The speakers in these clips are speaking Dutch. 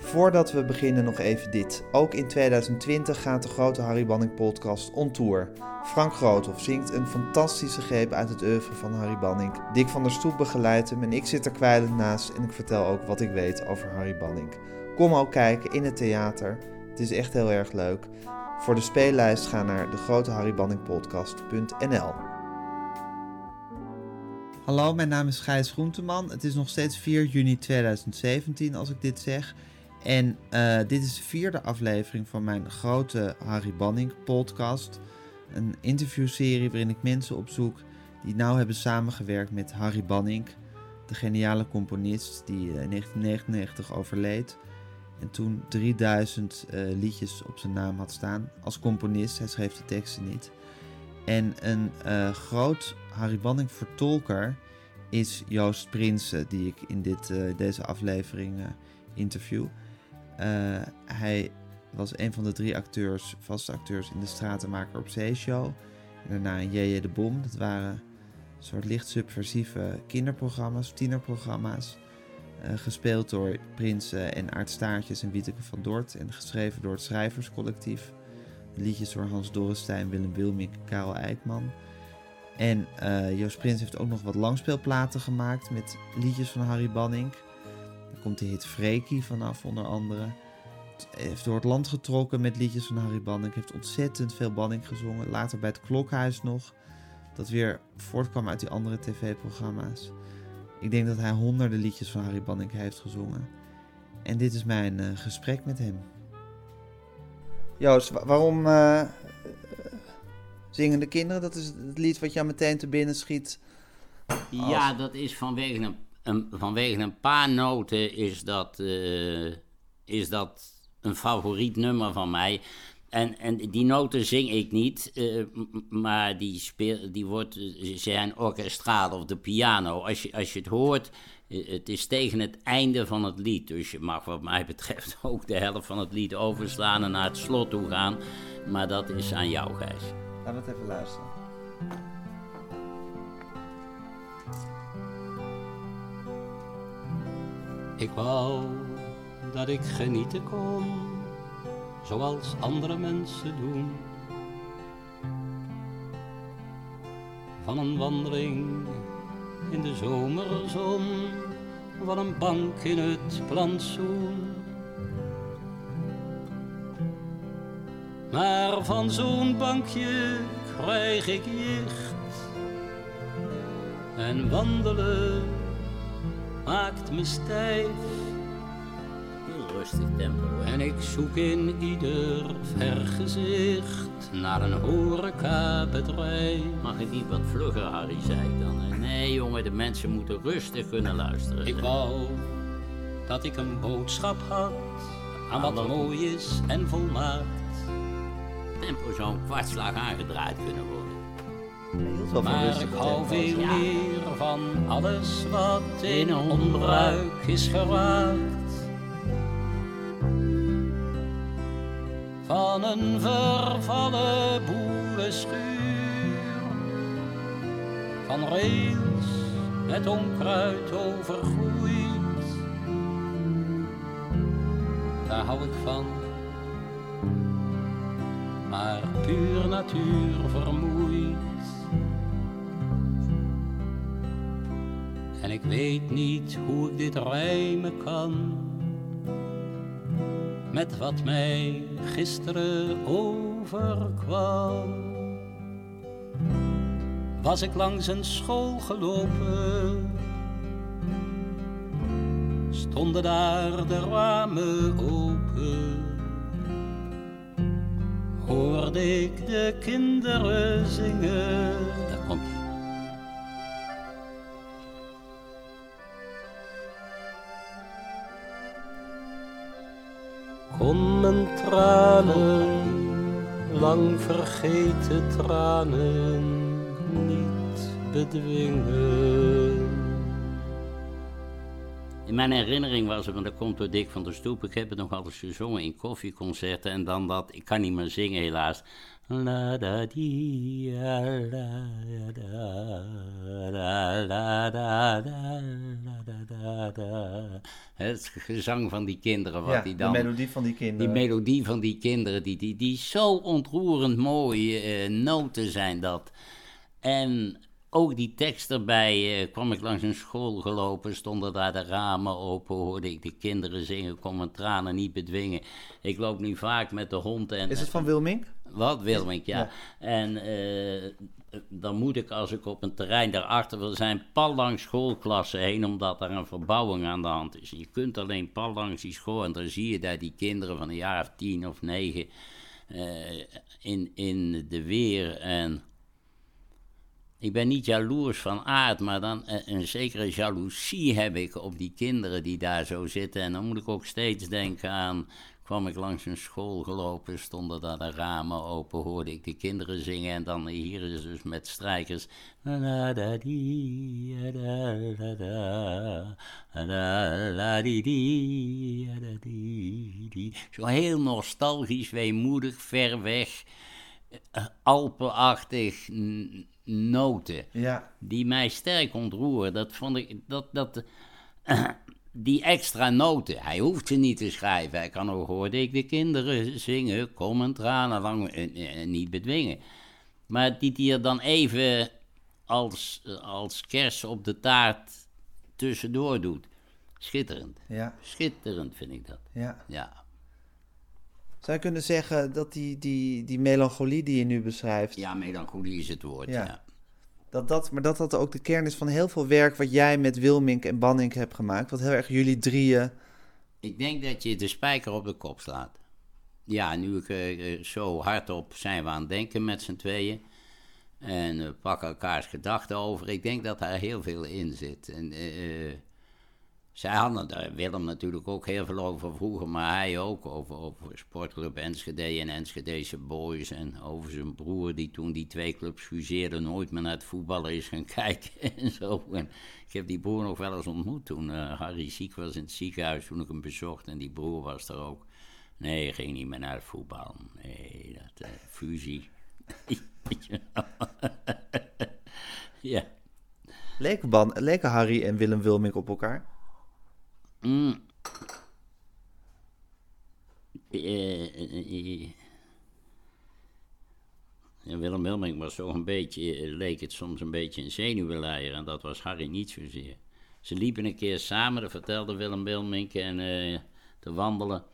Voordat we beginnen nog even dit. Ook in 2020 gaat de grote Harry Banning podcast on tour. Frank Groothoff zingt een fantastische greep uit het oeuvre van Harry Banning. Dick van der Stoep begeleidt hem en ik zit er kwijlend naast en ik vertel ook wat ik weet over Harry Banning. Kom ook kijken in het theater. Het is echt heel erg leuk. Voor de speellijst ga naar degroteharrybanningpodcast.nl Hallo, mijn naam is Gijs Groenteman. Het is nog steeds 4 juni 2017 als ik dit zeg. En uh, dit is de vierde aflevering van mijn grote Harry Banning podcast. Een interviewserie waarin ik mensen opzoek die nauw hebben samengewerkt met Harry Banning, de geniale componist die in 1999 overleed. En toen 3000 uh, liedjes op zijn naam had staan als componist. Hij schreef de teksten niet. En een groot Harry Banning vertolker is Joost Prinsen, die ik in dit, deze aflevering interview. Hij was een van de drie acteurs, vaste acteurs in de Stratenmaker op Zee show. En daarna J.J. de Bom. Dat waren soort licht subversieve kinderprogramma's, tienerprogramma's. Uh, gespeeld door Prins uh, en Aart Staartjes en Wieteke van Dort. En geschreven door het schrijverscollectief. Liedjes door Hans Dorrestein, Willem Wilmink en Karel Eijkman. En uh, Joost Prins heeft ook nog wat langspeelplaten gemaakt met liedjes van Harry Banning. Daar komt de hit Freaky vanaf onder andere. Heeft door het land getrokken met liedjes van Harry Banning. Heeft ontzettend veel Banning gezongen. Later bij het Klokhuis nog. Dat weer voortkwam uit die andere tv-programma's. Ik denk dat hij honderden liedjes van Harry Banning heeft gezongen. En dit is mijn uh, gesprek met hem. Joost, waarom uh, zingen de kinderen? Dat is het lied wat jou meteen te binnen schiet. Als... Ja, dat is vanwege een, vanwege een paar noten is dat, uh, is dat een favoriet nummer van mij. En, en die noten zing ik niet, uh, maar die, speel, die wordt, zijn orkestraal of de piano. Als je, als je het hoort, het is tegen het einde van het lied. Dus je mag wat mij betreft ook de helft van het lied overslaan en naar het slot toe gaan. Maar dat is aan jou, Gijs. Laten we het even luisteren. Ik wou dat ik genieten kon zoals andere mensen doen. Van een wandeling in de zomerzon, van een bank in het plantsoen. Maar van zo'n bankje krijg ik jicht. En wandelen maakt me stijf rustig tempo. En ik zoek in ieder vergezicht naar een horecabedrijf. Mag het niet wat vlugger, Harry, zei ik dan. Nee, jongen, de mensen moeten rustig kunnen luisteren. Ik wou dat ik een boodschap had aan wat mooi is en volmaakt. Tempo zou een kwartslag aangedraaid kunnen worden. Maar ik hou veel meer van alles wat in onbruik is geraakt. van een vervallen boerenschuur. Van rails met onkruid overgroeid. Daar hou ik van, maar puur natuur vermoeid. Ik weet niet hoe ik dit rijmen kan met wat mij gisteren overkwam. Was ik langs een school gelopen, stonden daar de ramen open. Hoorde ik de kinderen zingen. Kon mijn tranen, lang vergeten tranen, niet bedwingen. In mijn herinnering was er, en dat komt door Dick van der Stoep, ik heb het nog altijd gezongen in koffieconcerten. En dan dat, ik kan niet meer zingen helaas. La da di la da la la da da da Het gezang van die kinderen, wat ja, die dan... de melodie van die kinderen. Die melodie van die kinderen, die, die, die zo ontroerend mooie uh, noten zijn dat. En ook die tekst erbij, uh, kwam ik langs een school gelopen, stonden daar de ramen open, hoorde ik de kinderen zingen, kon mijn tranen niet bedwingen. Ik loop nu vaak met de hond en... Is het van Wilmink? Wat, Wilmink, ja. ja. En uh, dan moet ik, als ik op een terrein daarachter wil zijn, pal langs schoolklassen heen, omdat er een verbouwing aan de hand is. Je kunt alleen pal langs die school en dan zie je daar die kinderen van een jaar of tien of negen uh, in, in de weer en... Ik ben niet jaloers van aard, maar dan een, een, zekere jaloezie heb ik op die kinderen die daar zo zitten. En dan moet ik ook steeds denken aan. kwam ik langs een school gelopen, stonden daar de ramen open, hoorde ik de kinderen zingen. En dan hier is dus met strijkers. Zo heel nostalgisch, weemoedig, ver weg, Alpenachtig noten. Ja. Die mij sterk ontroeren. Dat vond ik. Dat, dat, uh, die extra noten. Hij hoeft ze niet te schrijven. Hij kan ook hoorde ik de kinderen zingen. Kom en tranen lang uh, uh, niet bedwingen. Maar die die er dan even als, als kers op de taart tussendoor doet. Schitterend. Ja. Schitterend vind ik dat. Ja. Ja. Zou je kunnen zeggen dat die, die, die melancholie die je nu beschrijft... Ja, melancholie is het woord, ja. ja. Dat dat, maar dat dat ook de kern is van heel veel werk wat jij met Wilmink en Banning hebt gemaakt. Wat heel erg jullie drieën... Ik denk dat je de spijker op de kop slaat. Ja, nu ik uh, zo hardop zijn we aan het denken met z'n tweeën. En we pakken elkaars gedachten over. Ik denk dat daar heel veel in zit. En... Uh, zij hadden daar Willem natuurlijk ook heel veel over vroeger, maar hij ook over, over Sportclub Enschede en Enschedese Boys. En over zijn broer die toen die twee clubs fuseerden nooit meer naar het voetballen is gaan kijken en zo. En ik heb die broer nog wel eens ontmoet toen uh, Harry ziek was in het ziekenhuis toen ik hem bezocht. En die broer was er ook. Nee, ging niet meer naar het voetbal. Nee, dat uh, fusie. ja. Leken, ban, Harry en Willem Wilmink op elkaar? Mm. Uh, Willem Wilming was een beetje, leek het soms een beetje een zenuwleier en dat was Harry niet zozeer. Ze liepen een keer samen, dat vertelde Willem Wilmink, en te wandelen.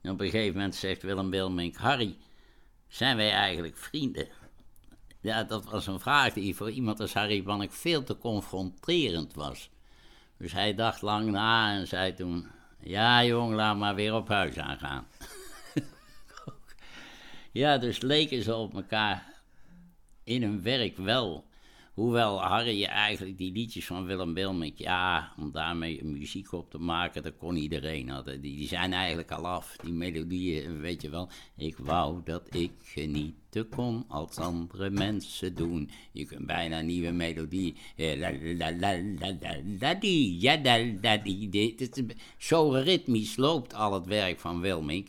En op een gegeven moment zegt Willem Wilmink, Harry, zijn wij eigenlijk vrienden? Ja, dat was een vraag die voor iemand als Harry Bannek veel te confronterend was. Dus hij dacht lang na en zei toen: Ja, jong, laat maar weer op huis aangaan. ja, dus leken ze op elkaar in hun werk wel. Hoewel Harry eigenlijk die liedjes van Willem Wilmink, ja, om daarmee muziek op te maken, dat kon iedereen. Die, die zijn eigenlijk al af, die melodieën, weet je wel. Ik wou dat ik genieten kon als andere mensen doen. Je kunt bijna een nieuwe melodie. Zo ritmisch loopt al het werk van Wilmink.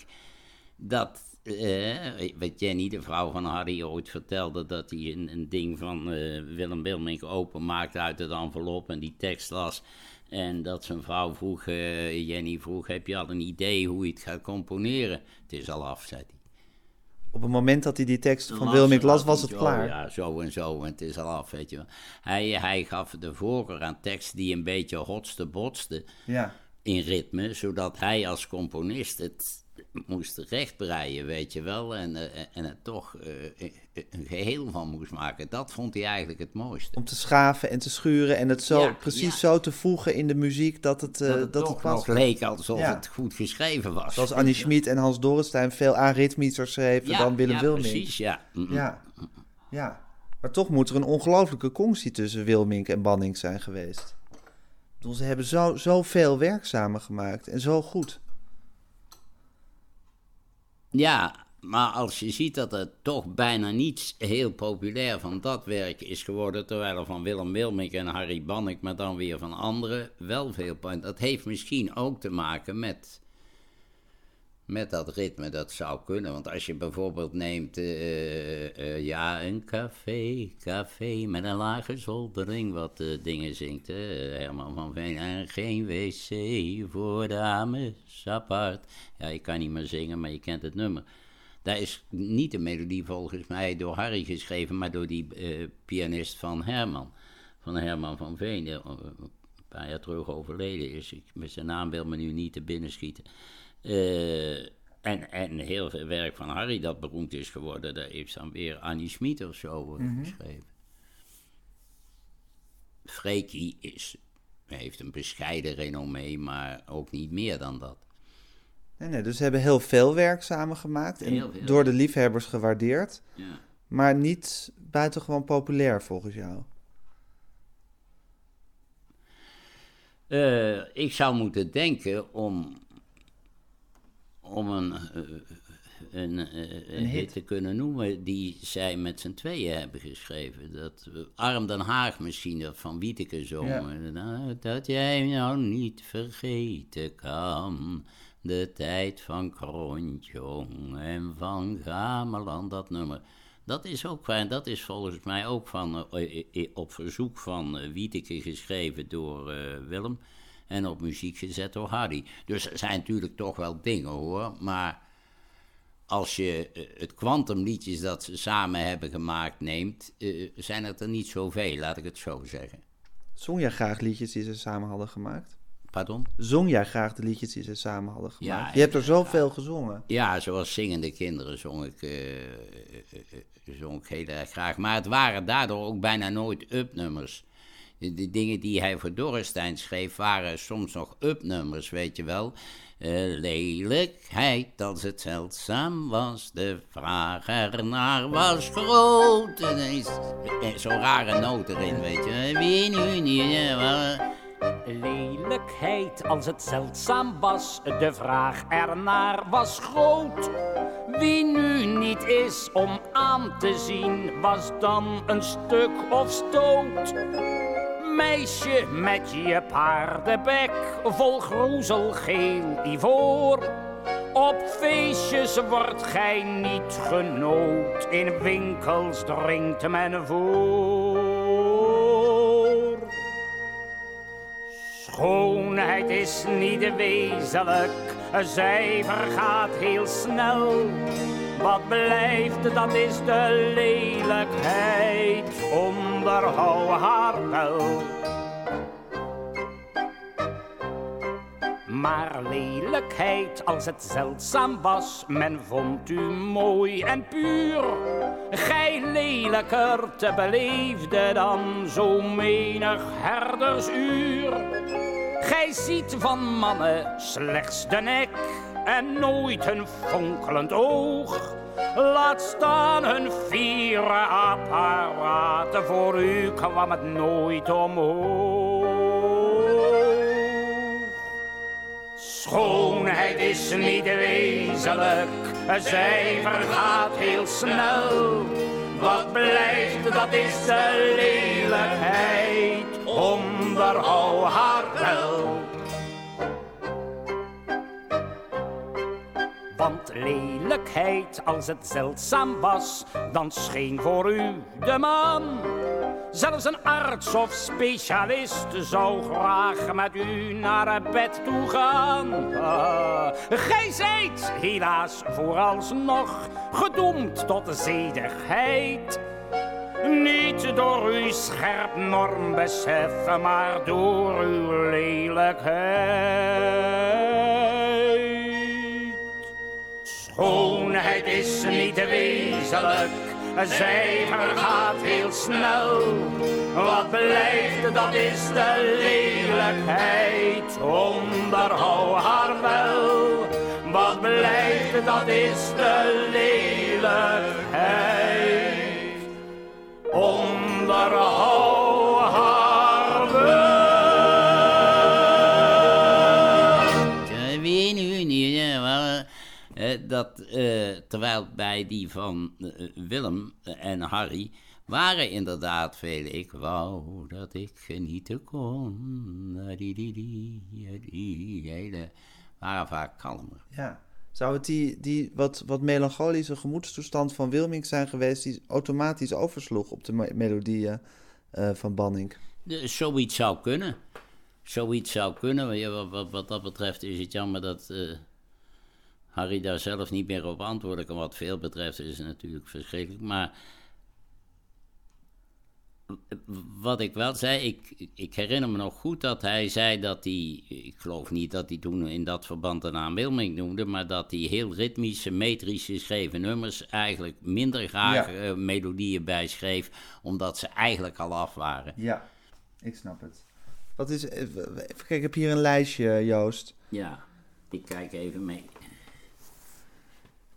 Dat uh, wat Jenny, de vrouw van Harry, ooit vertelde... dat hij een, een ding van uh, Willem Wilmink openmaakte uit het envelop... en die tekst las. En dat zijn vrouw vroeg, uh, Jenny vroeg... heb je al een idee hoe je het gaat componeren? Het is al af, zei hij. Op het moment dat hij die tekst van Wilmink las, was het zo, klaar? Ja, zo en zo, en het is al af, weet je wel. Hij, hij gaf de voorkeur aan tekst die een beetje hotste botste... Ja. in ritme, zodat hij als componist het moest rechtbreien, weet je wel. En, uh, en er toch uh, een geheel van moest maken. Dat vond hij eigenlijk het mooiste. Om te schaven en te schuren en het zo Ja, precies ja. zo te voegen in de muziek dat het, dat het dat het nog leek alsof Ja. het goed geschreven was. Zoals Annie Schmid en Hans Dorrestein veel aritmischer schreven dan Willem ja, Wilmink. precies, ja. Ja, ja. Maar toch moet er een ongelooflijke conctie tussen Wilmink en Banning zijn geweest. Ik bedoel, ze hebben zo, zoveel werk samen gemaakt en zo goed. Ja, maar als je ziet dat er toch bijna niets heel populair van dat werk is geworden, terwijl er van Willem Wilmink en Harry Bannek, maar dan weer van anderen, wel veel. Dat heeft misschien ook te maken met met dat ritme, dat zou kunnen. Want als je bijvoorbeeld neemt, uh, uh, ja, een café, café met een lage zoldering, wat dingen zingt, Herman van Veen. En geen wc voor dames apart. Ja, ik kan niet meer zingen, maar je kent het nummer. Daar is niet de melodie volgens mij door Harry geschreven, maar door die pianist van Herman. Van Herman van Veen, die een paar jaar terug overleden is. Ik, met zijn naam wil me nu niet te binnen schieten. Uh, en, en heel veel werk van Harry dat beroemd is geworden, daar heeft dan weer Annie Schmid of zo mm geschreven. Freekie is, heeft een bescheiden renommee, maar ook niet meer dan dat. Nee, nee, dus ze hebben heel veel werk samen gemaakt en door de liefhebbers gewaardeerd, ja. maar niet buitengewoon populair volgens jou. Uh, ik zou moeten denken om om een, eh, een, eh, een, hit te kunnen noemen die zij met z'n tweeën hebben geschreven. Dat Arm Den Haag misschien, dat van Wieteke zongen. Nou, dat jij nou niet vergeten kan. De tijd van Krontjong en van Gameland, dat nummer. Dat is ook fijn. Dat is volgens mij ook van, op verzoek van Wieteke geschreven door Willem en op muziek gezet door Harry. Dus er zijn natuurlijk toch wel dingen hoor, maar als je eh, het kwantumliedjes dat ze samen hebben gemaakt neemt, uh, zijn het er niet zoveel, laat ik het zo zeggen. Zong jij graag liedjes die ze samen hadden gemaakt? Pardon? Zong jij graag de liedjes die ze samen hadden gemaakt? Ja, je hebt er zoveel gezongen. Ja, zoals Zingende Kinderen zong ik, uh, zong ik heel erg graag. Maar het waren daardoor ook bijna nooit upnummers de dingen die hij voor Dorrestein schreef waren soms nog upnummers, weet je wel. Uh, lelijkheid als het zeldzaam was, de vraag ernaar was groot. Is zo'n rare noot erin, weet je. Wie nu niet... Lelijkheid als het zeldzaam was, de vraag ernaar was groot. Wie nu niet is om aan te zien, was dan een stuk of stoot meisje met je paardenbek vol groezelgeel ivoor. Op feestjes wordt gij niet genood, in winkels drinkt men voor. Schoonheid is niet wezenlijk, zij vergaat heel snel. Wat blijft, dat is de lelijkheid, onderhou haar wel. Maar lelijkheid als het zeldzaam was, men vond u mooi en puur. Gij lelijker te beleefde dan zo menig herdersuur. Gij ziet van mannen slechts de nek en nooit een fonkelend oog. Laat staan hun vieren apparaten, voor u kwam het nooit omhoog. Schoonheid is niet wezenlijk, zij vergaat heel snel. Wat blijft, dat is de lelijkheid, onderhou haar wel. Lelijkheid, als het zeldzaam was, dan scheen voor u de man. Zelfs een arts of specialist zou graag met u naar bed toe gaan. Uh, gij zijt helaas vooralsnog gedoemd tot zedigheid. Niet door uw scherp normbesef, maar door uw lelijkheid. Schoonheid is niet wezenlijk zij vergaat heel snel. Wat blijft, dat is de lelijkheid, onderhou haar wel. Wat blijft, dat is de lelijkheid, onderhou dat, terwijl bij die van Willem en Harry waren inderdaad vele. Ik wou dat ik genieten kon. Die, die, die, die, hele, waren vaak kalmer. Ja. Zou het die, die wat, wat melancholische gemoedstoestand van Wilming zijn geweest... die automatisch oversloeg op de melodieën uh, van Banning? zoiets zou kunnen. Zoiets zou kunnen. Wat, wat, wat, dat betreft is het jammer dat uh, Harry daar zelf niet meer op antwoorden kan. Wat veel betreft is het natuurlijk verschrikkelijk. Maar wat ik wel zei, ik, ik herinner me nog goed dat hij zei dat hij, ik geloof niet dat hij toen in dat verband de naam Wilming noemde, maar dat hij heel ritmische, metrisch geschreven nummers eigenlijk minder graag ja. uh, melodieën bijschreef, omdat ze eigenlijk al af waren. Ja, ik snap het. Wat is, even kijken, ik heb hier een lijstje, Joost. Ja, ik kijk even mee.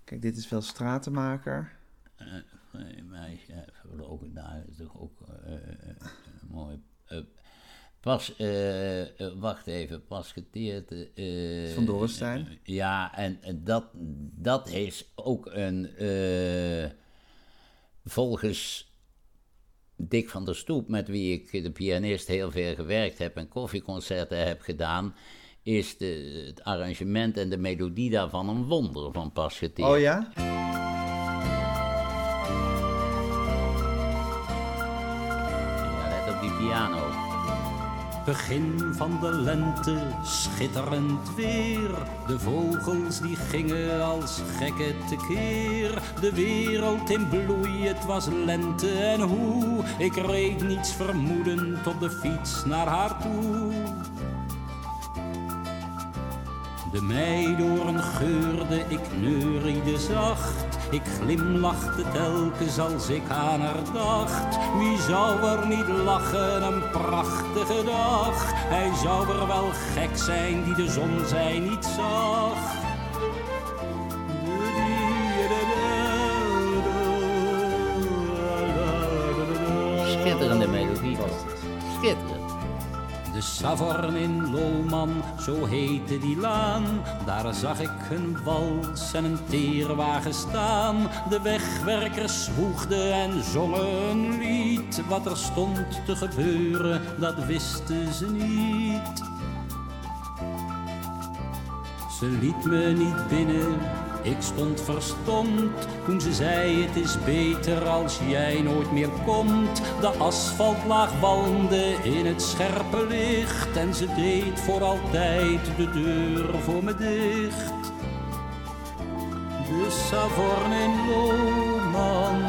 Kijk, dit is wel Stratenmaker. Uh, meisje, verlogen daar is toch ook uh, mooi. Uh, pas, wacht even, pas geteerd. Van Dorenstein. ja, en dat, dat is ook een. volgens Dick van der Stoep, met wie ik de pianist heel veel gewerkt heb en koffieconcerten heb gedaan is de, het arrangement en de melodie daarvan een wonder van Pas geteerd. Oh ja? piano. Begin van de lente, schitterend weer. De vogels die gingen als gekken tekeer. De wereld in bloei, het was lente en hoe. Ik reed niets vermoedend op de fiets naar haar toe. De meidoorn geurde, ik neuriede zacht. Ik glimlachte telkens als ik aan haar dacht. Wie zou er niet lachen, een prachtige dag. Hij zou er wel gek zijn die de zon zij niet zag. Schitterende melodie was het. Schitterend. De Savern in Lohman, zo heette die laan. Daar zag ik een wals en een teerwagen staan. De wegwerkers zwoegden en zongen een lied. Wat er stond te gebeuren, dat wisten ze niet. Ze liet me niet binnen ik stond verstomd toen ze zei: Het is beter als jij nooit meer komt. De asfaltlaag walmde in het scherpe licht en ze deed voor altijd de deur voor me dicht. De Savorn in Loman,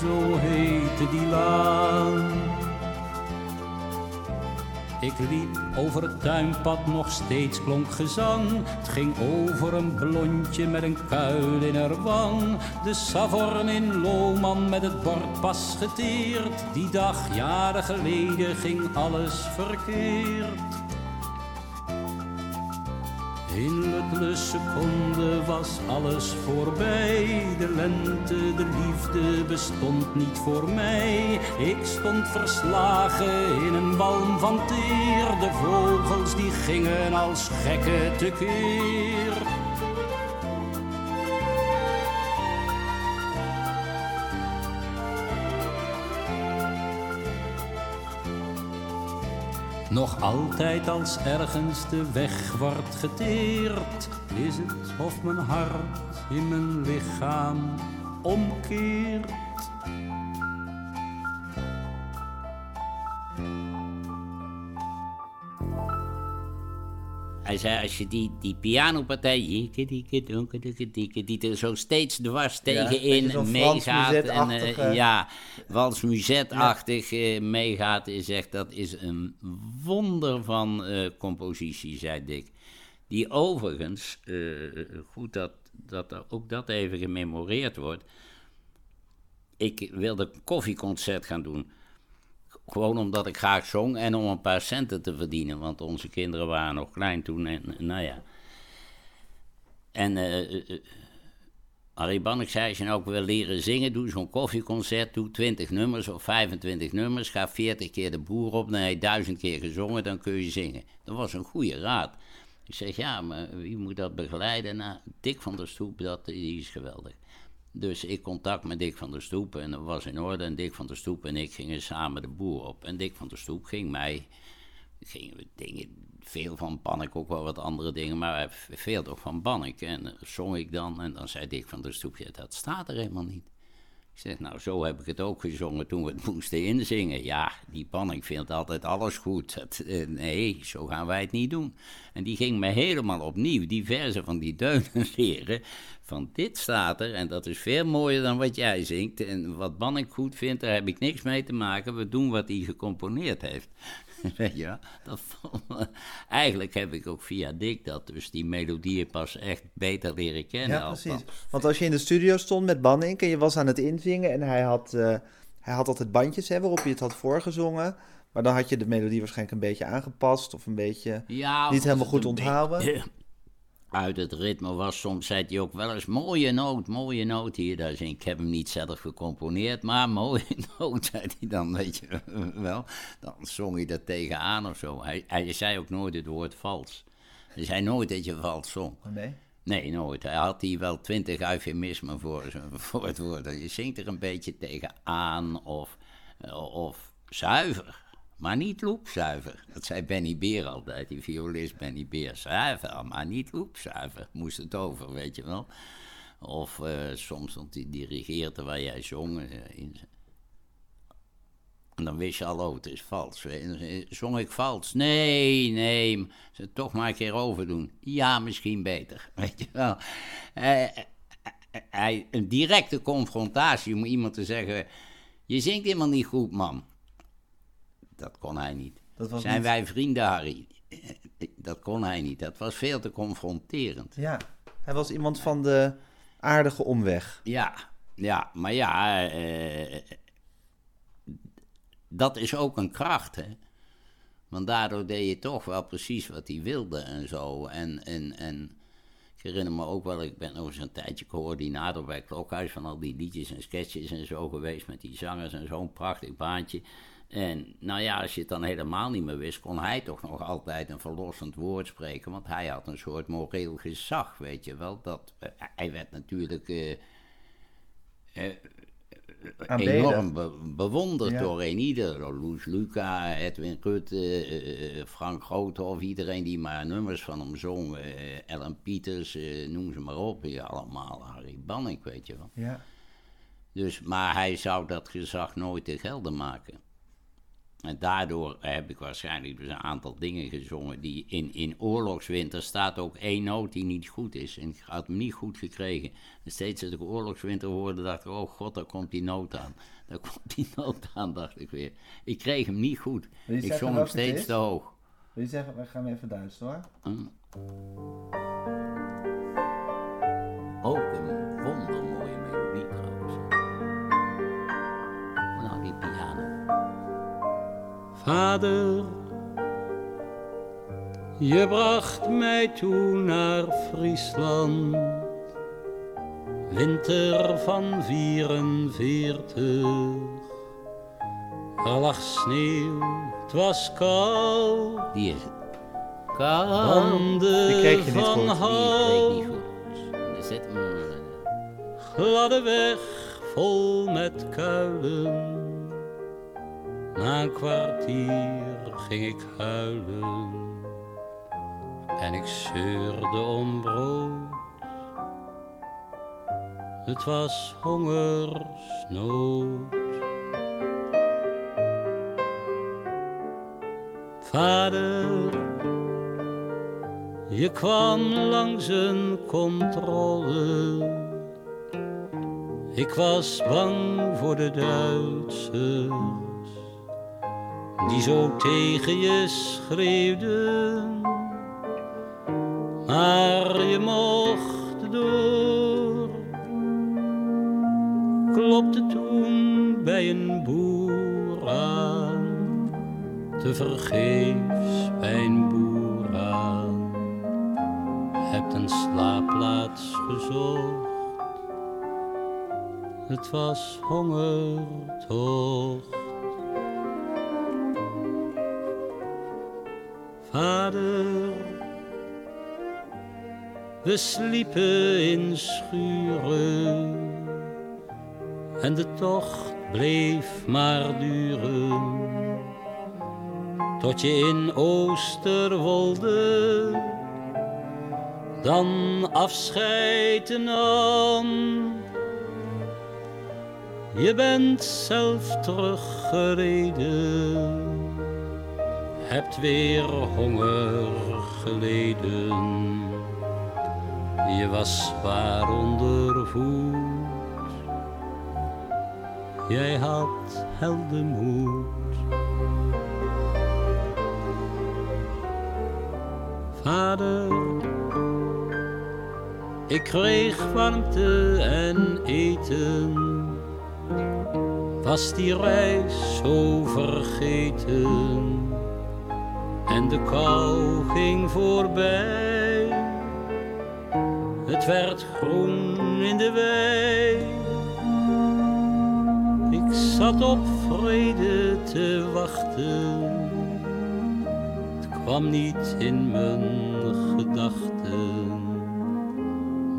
zo heette die laan. Ik liep over het tuinpad, nog steeds klonk gezang. Het ging over een blondje met een kuil in haar wang. De savorn in Loman met het bord pas geteerd. Die dag, jaren geleden, ging alles verkeerd. In luttele seconde was alles voorbij. De lente, de liefde bestond niet voor mij. Ik stond verslagen in een walm van teer. De vogels die gingen als gekken tekeer. Nog altijd als ergens de weg wordt geteerd, is het of mijn hart in mijn lichaam omkeert. Hij zei, als je die, die pianopartij, die er zo steeds dwars tegenin ja, meegaat. En, uh, ja, Wals Muzetachtig uh, meegaat, is echt, dat is een wonder van uh, compositie, zei Dick. Die overigens, goed dat, dat ook dat even gememoreerd wordt. Ik wilde een koffieconcert gaan doen. Gewoon omdat ik graag zong en om een paar centen te verdienen. Want onze kinderen waren nog klein toen. En nou ja. En uh, Bannek zei, als je nou ook wil leren zingen, doe zo'n koffieconcert, doe 20 nummers of 25 nummers, ga 40 keer de boer op, dan heb duizend keer gezongen, dan kun je zingen. Dat was een goede raad. Ik zeg, ja, maar wie moet dat begeleiden? Nou, Dick van der Stoep, dat, die is geweldig. Dus ik contact met Dick van der Stoep en dat was in orde. En Dick van der Stoep en ik gingen samen de boer op. En Dick van der Stoep ging mij, gingen we dingen, veel van Bannik, ook wel wat andere dingen, maar veel toch van Bannik. En zong ik dan en dan zei Dick van der Stoep, ja, dat staat er helemaal niet. Ik zeg, nou, zo heb ik het ook gezongen toen we het moesten inzingen. Ja, die Panning vindt altijd alles goed. Eh, nee, zo gaan wij het niet doen. En die ging me helemaal opnieuw die verzen van die deunen leren. Van dit staat er en dat is veel mooier dan wat jij zingt. En wat Banning goed vindt, daar heb ik niks mee te maken. We doen wat hij gecomponeerd heeft. Weet je dat, Eigenlijk heb ik ook via Dick dat dus die melodieën pas echt beter leren kennen. Ja, precies. Want als je in de studio stond met Banning en je was aan het inzingen en hij had, uh, hij had altijd bandjes hè, waarop je het had voorgezongen. Maar dan had je de melodie waarschijnlijk een beetje aangepast of een beetje ja, niet helemaal goed onthouden. uit het ritme was. Soms zei hij ook wel eens, mooie noot, mooie noot hier. Daar ik heb hem niet zelf gecomponeerd, maar mooie noot, zei hij dan, weet je wel. Dan zong hij dat tegenaan of zo. Hij, hij zei ook nooit het woord vals. Hij zei nooit dat je vals zong. Nee? Nee, nooit. Hij had hier wel twintig eufemismen voor, voor het woord. Je zingt er een beetje tegenaan of, of zuiver. Maar niet loepzuiver. Dat zei Benny Beer altijd, die violist Benny Beer. Zuiver, maar niet loepzuiver. Moest het over, weet je wel. Of uh, soms stond hij dirigeert terwijl jij zong. In, en dan wist je al, oh, het is vals. Zong ik vals? Nee, nee. Ze toch maar een keer overdoen. Ja, misschien beter. Weet je wel. Hij, een directe confrontatie om iemand te zeggen: Je zingt helemaal niet goed, man dat kon hij niet. Zijn wij vrienden, Harry? Dat kon hij niet. Dat was veel te confronterend. Ja, hij was iemand van de aardige omweg. Ja, ja maar ja, eh, dat is ook een kracht, hè. Want daardoor deed je toch wel precies wat hij wilde en zo. En, en, en ik herinner me ook wel, ik ben nog eens een tijdje coördinator bij Klokhuis van al die liedjes en sketches en zo geweest met die zangers en zo'n prachtig baantje. En nou ja, als je het dan helemaal niet meer wist, kon hij toch nog altijd een verlossend woord spreken. Want hij had een soort moreel gezag, weet je wel. Dat, eh, hij werd natuurlijk uh, uh, enorm bewonderd door een ieder. Loes Luca, Edwin Rutte, Frank Groothoff, iedereen die maar nummers van hem zong. Ellen Pieters, noem ze maar op. Ja, allemaal Harry Banning, weet je wel. Ja. Dus, maar hij zou dat gezag nooit te gelden maken. En daardoor heb ik waarschijnlijk dus een aantal dingen gezongen die in, in oorlogswinter staat ook één noot die niet goed is. En ik had hem niet goed gekregen. En steeds als ik oorlogswinter hoorde, dacht ik, oh god, daar komt die noot aan. Daar komt die noot aan, dacht ik weer. Ik kreeg hem niet goed. Ik zong hem steeds te hoog. Wil je zeggen, we gaan even Duits hoor. Hm? Vader, je bracht mij toen naar Friesland, winter van 44. Er lag sneeuw, het was koud. Die is het. Koud. Die kreeg je niet goed. Die kreeg niet goed. Gladde weg vol met kuilen na kwartier ging ik huilen en ik zeurde om brood. Het was hongersnood. Vader, je kwam langs een controle. Ik was bang voor de Duitsers die zo tegen je schreeuwden. Maar je mocht door. Klopte toen bij een boer aan, te vergeefs bij een boer aan. Hebt een slaapplaats gezocht. Het was hongertocht. Vader, We sliepen in schuren en de tocht bleef maar duren. Tot je in Oosterwolde dan afscheid nam. Je bent zelf teruggereden, hebt weer honger geleden. Je was zwaar onder voet, jij had heldenmoed. Vader, ik kreeg warmte en eten. Was die reis zo vergeten en de kou ging voorbij. Het werd groen in de wei. Ik zat op vrede te wachten. Het kwam niet in mijn gedachten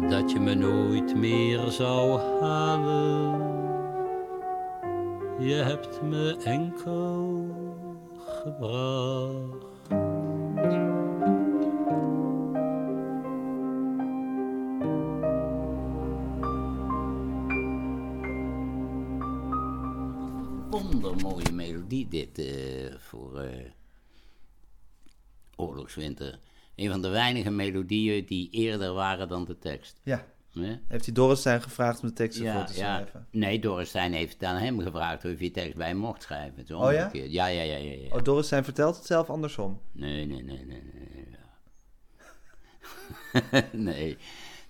dat je me nooit meer zou halen. Je hebt me enkel gebracht. Wondermooie melodie dit uh, voor uh, Oorlogswinter. Een van de weinige melodieën die eerder waren dan de tekst. Ja. Heeft hij Dorrestein gevraagd om de tekst ja, voor te schrijven? Ja. Nee, Dorrestein heeft aan hem gevraagd of hij tekst bij hem mocht schrijven. Zo oh ja? Ja, ja, ja, ja, ja. Oh, Dorrestein vertelt het zelf andersom? Nee, nee, nee, nee. Nee, nee.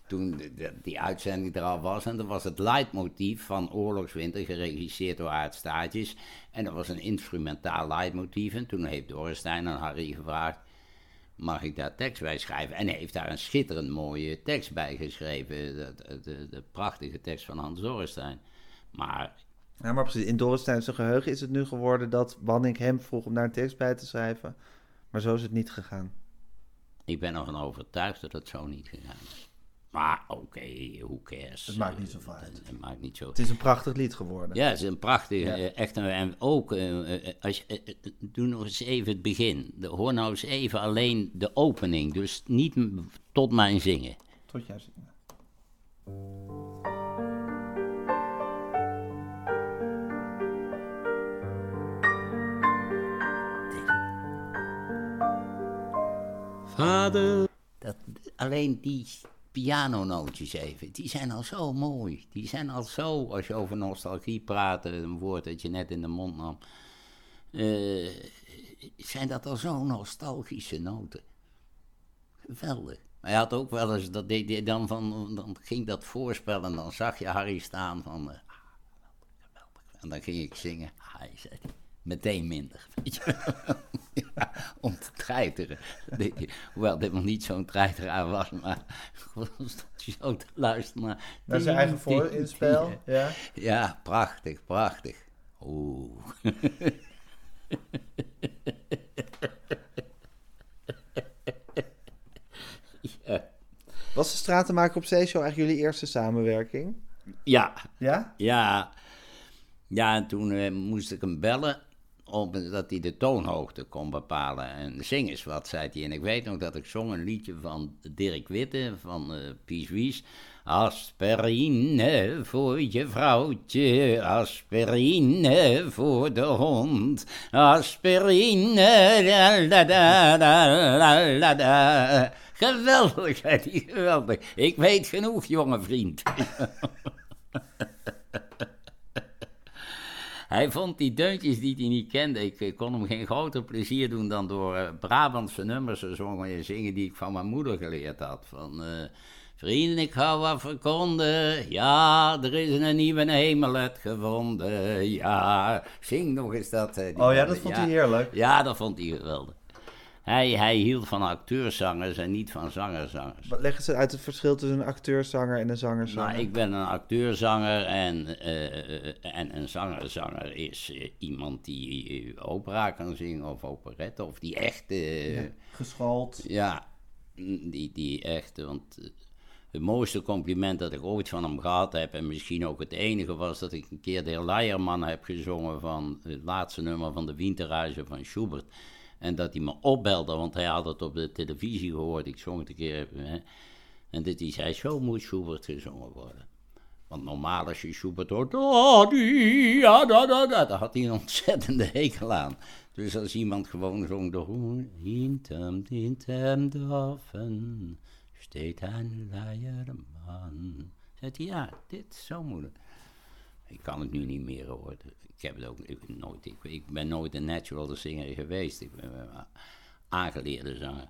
Toen die uitzending er al was. En dat was het leidmotief van Oorlogswinter, geregisseerd door Aart Staatjes. En dat was een instrumentaal leidmotief. En toen heeft Dorrestein aan Harry gevraagd mag ik daar tekst bij schrijven? En hij heeft daar een schitterend mooie tekst bij geschreven. De, de, de prachtige tekst van Hans Dorrestein. Maar... Ja, maar precies, in Dorresteins geheugen is het nu geworden dat Wanning hem vroeg om daar een tekst bij te schrijven. Maar zo is het niet gegaan. Ik ben ervan overtuigd dat het zo niet gegaan is. Maar oké, okay, who cares? Het maakt niet zo uit. Het, maakt niet zo. Het is een prachtig lied geworden. Ja, het is een prachtig, ja. uh, echt. En ook, uh, als je, doe nog eens even het begin. De, hoor nou eens even alleen de opening. Dus niet tot mijn zingen. Tot jouw zingen. Vader. Dat, alleen die pianonootjes even. Die zijn al zo mooi. Die zijn al zo, als je over nostalgie praat, een woord dat je net in de mond nam. Uh, zijn dat al zo nostalgische noten. Geweldig. Maar je had ook wel eens, dat dan, van, dan ging dat voorspellen en dan zag je Harry staan van, uh. En dan ging ik zingen, hij zei meteen minder. Weet je? ja, om te treiteren. Hoewel dit nog niet zo'n treiteraar was, maar gewoon stond je zo te luisteren naar... Naar zijn eigen voorinspel, ja. Ja, prachtig, prachtig. Oeh. ja. Was de Stratenmaker op Zeeshow eigenlijk jullie eerste samenwerking? Ja. Ja? Ja. Ja, en toen uh, moest ik hem bellen dat hij de toonhoogte kon bepalen. En zing eens wat, zei hij. En ik weet nog dat ik zong een liedje van Dirk Witte, van uh, Pies Wies. Voor je vrouwtje, aspirine voor de hond, aspirine, la la la la la Geweldig, zei hij, geweldig. Ik weet genoeg, jonge vriend. Hij vond die deuntjes die hij niet kende. Ik, kon hem geen groter plezier doen dan door uh, Brabantse nummers te zingen die ik van mijn moeder geleerd had. Van, uh, vriend, ik hou wat verkonden. Ja, er is een nieuwe hemelet gevonden. Ja, zing nog eens dat. Uh, oh ja, dat vond hij heerlijk. Ja, dat vond hij geweldig. Hij, hij hield van acteurzangers en niet van zangerzangers. Wat leggen ze uit het verschil tussen een acteurzanger en een zangerzanger? Nou, ik ben een acteurzanger en, uh, en een zangerzanger is uh, iemand die opera kan zingen of operette of die echt... Ja, geschoold. Ja, Die, die echt, want eh, het mooiste compliment dat ik ooit van hem gehad heb, en misschien ook het enige, was dat ik een keer de heer Leierman heb gezongen van het laatste nummer van de Winterreizen van Schubert. En dat hij me opbelde, want hij had het op de televisie gehoord. Ik zong het een keer. Hè, en dit hij zei, zo moet Schubert gezongen worden. Want normaal als je Schubert hoort, oh, die, ja, da, da, da, daar had hij een ontzettende hekel aan. Dus als iemand gewoon zong, de hintem, hintem dorfen, steekt een leierman. Zegt hij, ja, dit is zo moeilijk. Ik kan het nu niet meer horen. Ik heb het ook nooit, ik, ik ben nooit een natural singer geweest. Ik ben een aangeleerde zanger.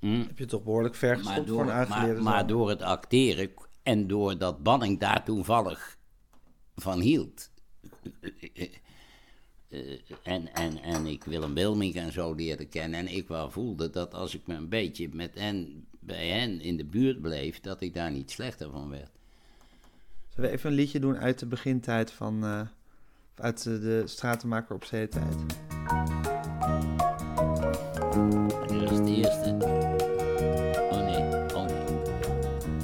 Hm? Heb je toch behoorlijk ver gestopt voor een aangeleerde maar, maar door het acteren en doordat Banning daar toevallig van hield. Uh, en, en, en ik Willem Wilming en zo leerde kennen. En ik wel voelde dat als ik me een beetje met hen, bij hen in de buurt bleef, dat ik daar niet slechter van werd. Zullen we even een liedje doen uit de begintijd van. Uh, uit de Stratenmaker op Zee-tijd? Eerst de eerste.